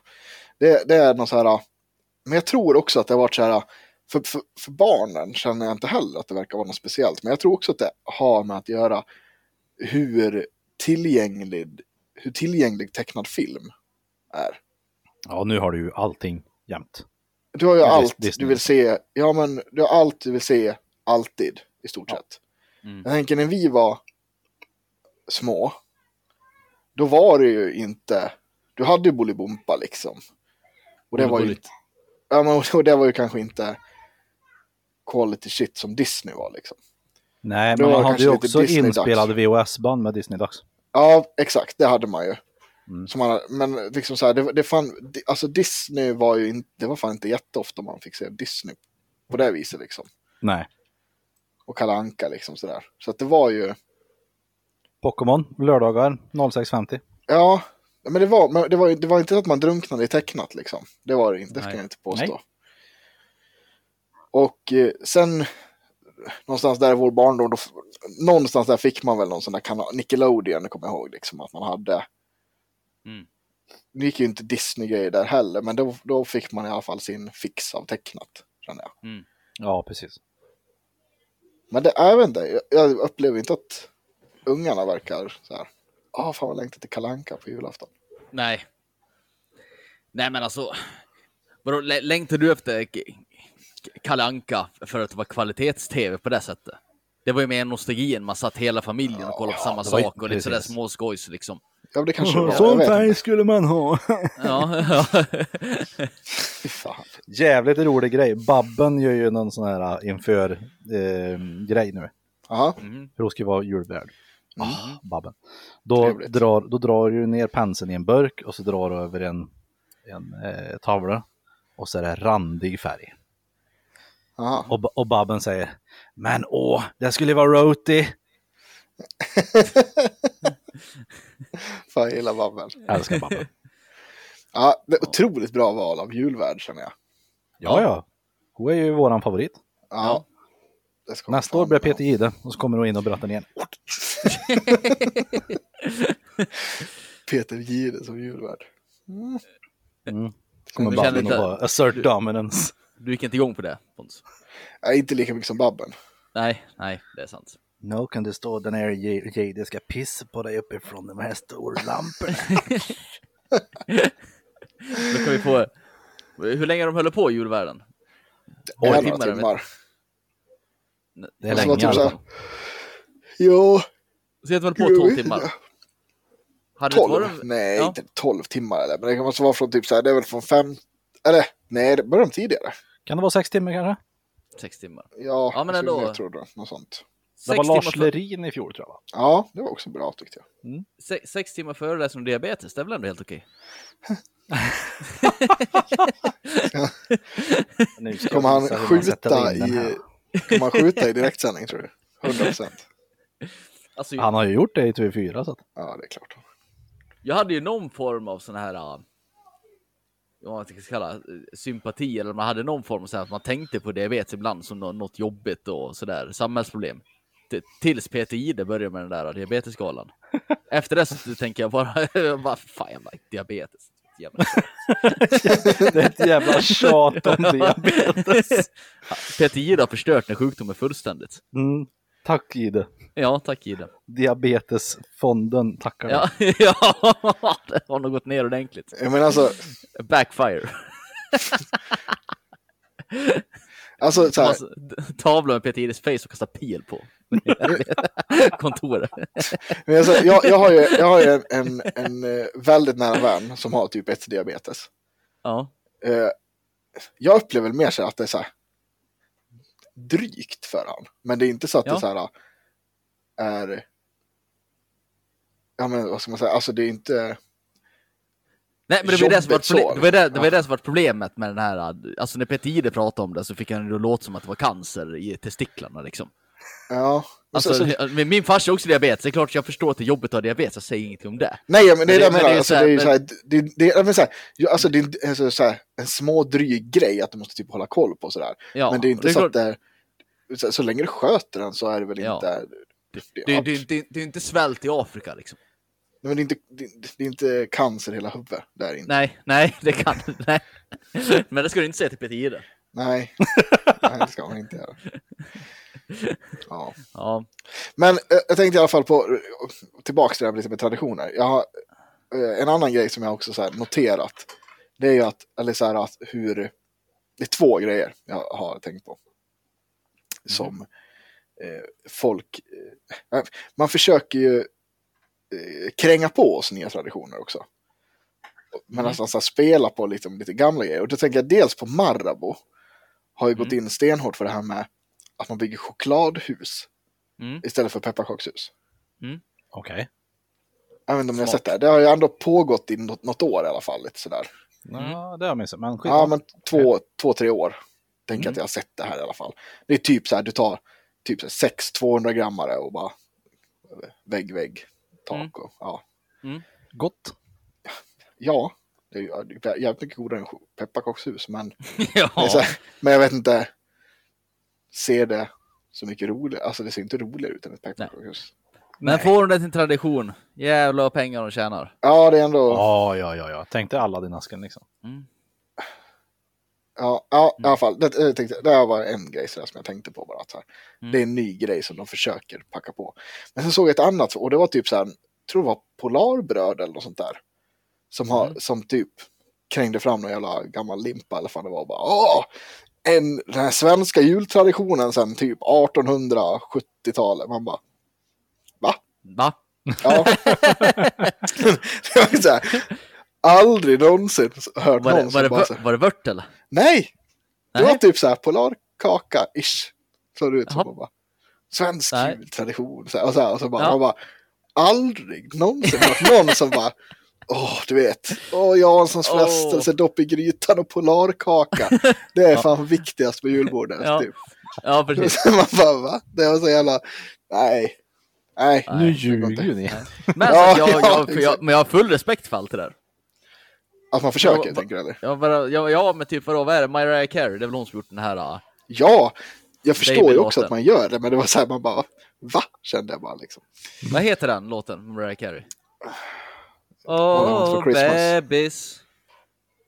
Det, det är något så här, men jag tror också att det har varit så här, för, för, för barnen känner jag inte heller att det verkar vara något speciellt, men jag tror också att det har med att göra hur tillgänglig, hur tillgänglig tecknad film är. Ja, nu har du ju allting jämt. Du har ju Ja, allt Disney. du vill se, ja men du har allt du vill se, alltid, i stort Ja. sett. Mm. Jag tänker när vi var små, då var det ju inte, du hade ju Bolibompa liksom. Och det var ju, ja, men, och det var ju kanske inte quality shit som Disney var liksom. Nej, men man hade ju också inspelade VHS-band med Disney-dags. Ja, exakt, det hade man ju. Mm. Som man, men liksom så här, det, det fan, alltså Disney var ju inte, det var fan inte jätteofta man fick se Disney på det viset liksom. Nej. Och Kalle Anka liksom sådär. Så att det var ju, Pokémon, lördagar 06.50. ja, men det var, men det var, det var inte så att man drunknade i tecknat liksom. Det var det inte, det ska Nej. jag inte påstå. Nej. Och eh, sen, någonstans där i vår barndom, då, någonstans där fick man väl någon sån där kanal, Nickelodeon, kommer jag ihåg, liksom, att man hade. Mm. Nu gick ju inte Disney-grejer där heller, men då, då fick man i alla fall sin fix av tecknat, känner jag. Mm. Ja, precis. Men det, jag vet inte, jag, upplever inte att ungarna verkar så här, ah fan vad längtar till Kalle Anka på julafton. Nej. Nej men alltså. Vadå, lä- längtar du efter K- K- Kalle Anka för att det var kvalitets-tv på det sättet? Det var ju mer nostalgin, man satt hela familjen och kollade på samma sak och lite sådär småskojs liksom. Ja, det kanske jag vet inte. skulle man ha. Ja, ja. Fan. Jävligt rolig grej. Babben gör ju någon sån här äh, inför eh, grej nu. Jaha, Mm. För hon ska vara julvärd. Ah, Babben. Då Trevligt. drar, då drar du ner penseln i en burk och så drar du över en, en eh, tavla. Och så är det randig färg. Och, och Babben säger Men åh, det skulle vara roti. Fan, jag gillar Babben. Jag älskar Babben. Ja, det är otroligt bra val av julvärd känner jag. Ja, ja. Hon är ju våran favorit. Ja. Det ska Nästa år blir. Peter Jihde och så kommer hon in och berättar igen. Peter Gide som julvärd. Mm. Kommer Du känner Babben och bara assert dominance. Du gick inte igång på det, Pontus? Nej, inte lika mycket som Babben. Nej, nej, det är sant. Nu kan det stå den här ska pissa på dig uppifrån de här stora lamporna. Då kan vi få... Hur länge de håller på, är Oj, några timmar, timmar. Det är Alltså, länge i typ så. Jo, Så heter väl på 12 timmar? Hade det 12. varit... Nej, Ja. inte 12 timmar eller. Men det kan måste vara från typ så här, det är väl från fem. Eller nej, det börjar de tidigare. Kan det vara sex timmar kanske? Sex timmar. Ja, Ja, men ändå. Jag tror det. Något sånt. Det Sex var Lars för, Lerin i fjol tror jag. va? Ja, det var också bra tyckte jag. sex, sex timmar föreläsning om diabetes, det är väl ändå helt okej? Kommer han skjuta i, här. kommer han skjuta i direktsändning tror du? 100 procent. Alltså, Han har ju gjort det i TV4 så att. Ja, det är klart. Jag hade ju någon form av sån här, vad man ska kalla äh, sympati, eller man hade någon form av så här, att man tänkte på diabetes ibland som nå- något jobbigt och sådär, samhällsproblem. T- Tills Peter Jihde började med den där diabetesgalan. Efter det så tänker jag bara, vad fan jävla diabetes. Jävla Det är ett jävla tjat om diabetes. Peter Jihde har förstört den sjukdomen fullständigt. Mm. Tack Ide. Ja, tack Ida. Diabetesfonden tackar. Ja, ja, det har nog gått ner ordentligt. Jag menar alltså, Backfire. alltså så här, Alltså, tavla med Peter Ides face och kasta pil på. Kontoret. men alltså jag, jag har ju, jag har ju en, en, en eh, väldigt nära vän som har typ 1-diabetes. Ja. Eh, jag upplever mer så att det är så här drygt för han. Men det är inte så att Ja. det så här är... Ja men vad ska man säga, alltså det är inte... Nej, men det var det som var, så. det var det, det, var det som var problemet med den här, alltså när Peter Ide pratade om det så fick han det låta som att det var cancer i testiklarna liksom. Ja. Så- Alltså, så, men min farsa har också diabetes, det är klart jag förstår att det är jobbigt att ha diabetes, jag säger ingenting om det. nej men det är det jag men menar, det är alltså, så det är så här, det, det, det, så alltså, det är så här, en små dryg grej att du måste typ hålla koll på sådär. Ja, men det är inte så klart- att det är, så, så länge du sköter den så är det väl Ja. inte... Det, ja, det, det, det, det är inte svält i Afrika liksom. Men det är inte, det, det är inte cancer hela huvudet. Det är det inte. Nej, nej, det kan nej. Men det ska du inte säga till Peter Ide. Nej, nej det ska man inte göra. Ja. Ja, Men eh, jag tänkte i alla fall på, tillbaka till det här lite med traditioner. Jag har, eh, en annan grej som jag också så noterat, det är ju att, eller så här att hur, det är två grejer jag har tänkt på. Som eh, folk, eh, man försöker ju eh, kränga på oss nya traditioner också. Men Mm. nästan så här spela på liksom, lite gamla grejer. Och då tänker jag dels på Marabou. Har ju gått Mm. in stenhårt för det här med att man bygger chokladhus mm. istället för pepparkakshus. Okej. Jag vet inte om ni har sett det. Det har ju ändå pågått i något, något år i alla fall. Lite sådär. Ja, det har jag missat. Men Ja, men två, två tre år. Tänker Mm. att jag har sett det här i alla fall. Det är typ så här, du tar typ så här sex 200 grammare och bara vägg, vägg, tak Mm. och ja. Gott. Ja, det är jävligt mycket godare än pepparkakshus, men, det är ja. så här, men jag vet inte. Ser det så mycket roligare? Alltså det ser inte roligare ut än ett pepparkakshus. Men får de det till en tradition, jävlar vad pengar de tjänar. Ja, det är ändå. Ja, ja, ja, ja. Tänk dig alla din asken liksom. Mm. Ja, ja Mm. i alla fall. Det, jag tänkte, det här var en grej som jag tänkte på bara. Att här, Mm. Det är en ny grej som de försöker packa på. Men sen såg jag ett annat och det var typ så här, jag tror det var Polarbröd eller något sånt där. Som, har, Mm. som typ krängde fram någon jävla gammal limpa eller vad det var. och Bara, Åh! En, den här svenska jultraditionen sen typ 1870-talet. Man bara, va? Va? Ja. det var så här, aldrig någonsin hört Var någon det, som var det, vör- var det vört eller? Nej! Det Nej. var typ så här polarkaka-ish. Såg det ut som. Bara, Svensk Nej. jultradition. Så här, och, så här, och så bara, Ja. man bara, aldrig någonsin hört någon som bara, åh du vet, åh Janssons Åh. frestelse, dopp i grytan och polarkaka. Det är Ja. fan viktigast på julbordet. Ja. Typ. Ja, precis. Man bara, va? Det var så jävla, nej. Nej. Nej, nu ljuger inte. ni. Men, Ja, så att jag, ja, jag, jag, exakt. men jag har full respekt för allt det där. Att man försöker, Ja, tänker du eller? Ja, bara, ja, ja men typ vadå, vad är det? Mariah Carey, det är väl hon som gjort den här... äh, Ja, jag förstår ju också att man gör det, men det var så här, man bara, va? Kände jag bara liksom. Vad heter den låten, Mariah Carey? All Oh, Christmas. babies.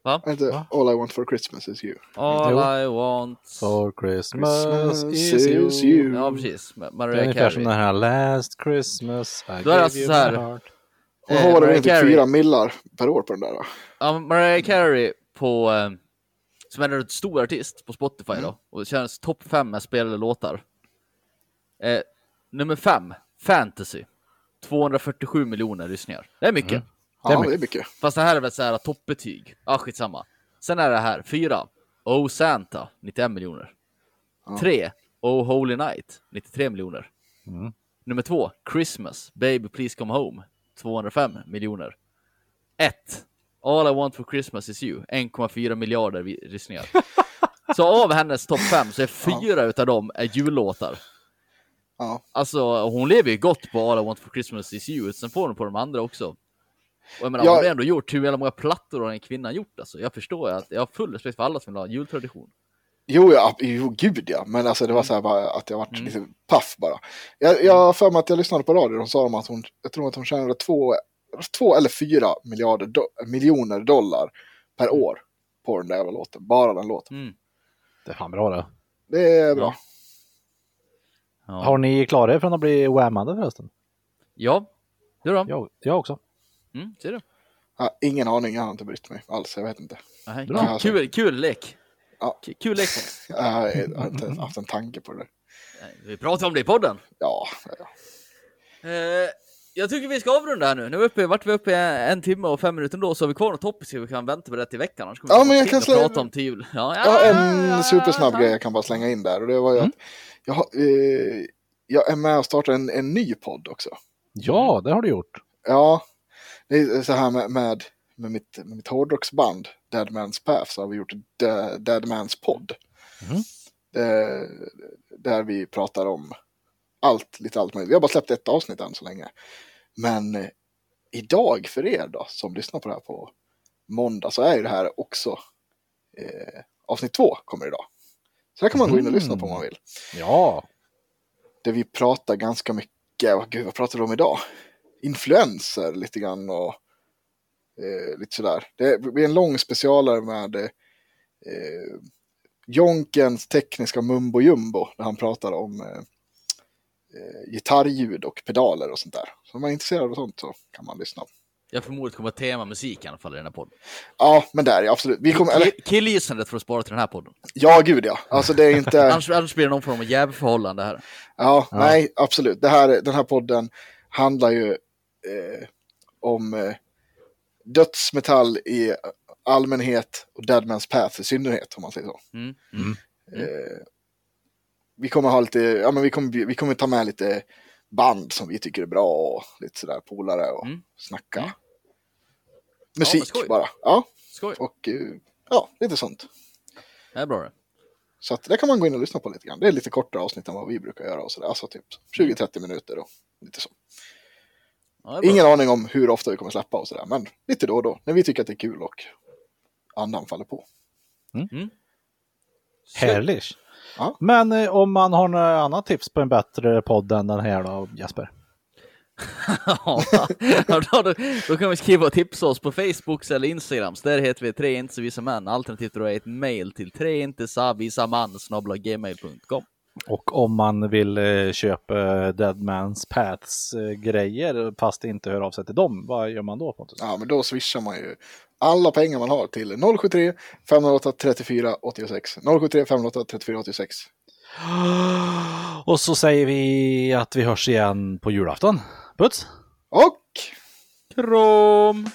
Va? Inte, Va? All I want for Christmas is you. All Jo. I want... For Christmas, Christmas is is you. you. Ja, precis. Ma- Det är Mariah ungefär som Carey. den här Last Christmas I Då gave alltså you så här- my heart. Och Eh, inte Carey. fyra millar per år på den där då? Ja, Mariah Carey på... Eh, som är en stor artist på Spotify Mm. då. Och det känns topp fem med spelade låtar. Eh, nummer fem, Fantasy. 247 miljoner lyssningar. Det är mycket. Mm. Ja, Det det är är, mycket. mycket. Fast det här är väl så här toppbetyg. Ja, skitsamma. Sen är det här, fyra. Oh Santa, 91 miljoner. Ja. Tre. Oh Holy Night, 93 miljoner. Mm. Nummer två, Christmas, Baby Please Come Home, 205 miljoner. Ett. All I Want For Christmas Is You, 1,4 miljarder lyssningar. så av hennes topp fem så är fyra utav dem är jullåtar. Ja. Alltså hon lever ju gott på All I Want For Christmas Is You, sen får hon på de andra också. Och jag menar, Ja. hon har ändå gjort hur jävla många plattor har en kvinna gjort alltså. Jag förstår att jag har full respekt för alla som vill ha en jultradition. Jo, ja, jo, gud ja. Men alltså det var så här bara att jag varit Mm. lite paff bara. Jag, jag har för mig att jag lyssnade på radio. De sa om att hon, jag tror att hon tjänade två, två eller fyra miljarder do, miljoner dollar per år på den där jävla låten. Bara den låten. Mm. Det är fan bra det. Det är bra. Ja. Har ni klarat er från att bli whammade förresten? ja. Du då? Jag, jag också. Mm, ser du? Ja, ingen aning, jag har inte brytt mig alls. Jag vet inte. Kul, kul, kul lek. Ja. Kul lek. Jag har inte haft en tanke på det. där. Vi pratar om det i podden. Ja, ja. Eh, jag tycker vi ska avrunda här nu. Nu är vi uppe, vart vi uppe i en timme och fem minuter då, så har vi kvar något så vi kan vänta med det till veckan. Annars kommer Ja, vi men jag kan och slä- prata om tio. Ja, Jag har en ja, supersnabb ja. grej jag kan bara slänga in där. Och det var ju Mm. att jag, har, eh, jag är med och startar en, en ny podd också. Ja, det har du gjort. Ja, det är så här med, med, med, mitt, med mitt hårdrocksband Dead Man's Path så har vi gjort De- Dead Man's Podd. Mm. Det, där vi pratar om allt, lite allt möjligt. Vi har bara släppt ett avsnitt än så länge. Men eh, idag för er då, som lyssnar på det här på måndag, så är ju det här också eh, avsnitt två kommer idag. Så där kan man gå in och lyssna på om man vill. Ja, Där vi pratar ganska mycket, oh, gud vad pratar vi om idag? Influenser lite grann och eh, lite sådär. Det blir en lång specialare med eh, Jonkens tekniska mumbo jumbo där han pratar om eh, eh, gitarrljud och pedaler och sånt där. Så om man är intresserad av sånt så kan man lyssna. Jag förmodar det kommer tema musik i alla fall i den här podden. Ja, men där ja, absolut. Vi kommer, eller, Kill- Killgissandet för att spara till den här podden. ja, gud ja. Alltså det är inte... Annars, annars blir det någon form av jävförhållande här. Ja, Ja. nej, absolut. Det här, den här podden handlar ju eh, om eh, dödsmetall i allmänhet och Deadman's Path i synnerhet, om man säger så. Mm. Mm. Eh, vi kommer ha lite, ja men vi kommer, vi kommer ta med lite band som vi tycker är bra och lite sådär polare och Mm. snacka Mm. musik skoj. bara. Ja, Skoj. och eh, ja, lite sånt. Det är bra det. Så att det kan man gå in och lyssna på lite grann. Det är lite kortare avsnitt än vad vi brukar göra och sådär. Alltså typ 20-30 minuter och lite så. Ja. Ingen aning om hur ofta vi kommer släppa och sådär, men lite då och då. När vi tycker att det är kul och andan faller på. härligt. Ja. Men eh, om man har några annat tips på en bättre podd än den här då, Jesper? Ja, då, då, då kan vi skriva och tipsa oss på Facebook eller Instagram. Så där heter vi tre inte så visa män. Alternativt då är ett mail till treintesavisaman.gmail.com Och om man vill eh, köpa Deadman's Paths eh, grejer fast inte hör av sig till dem, vad gör man då Pontus? Ja, men då swishar man ju alla pengar man har till 073 508 34 86. 073 508 34 86. Och så säger vi att vi hörs igen på julafton. Puts! Och Krom!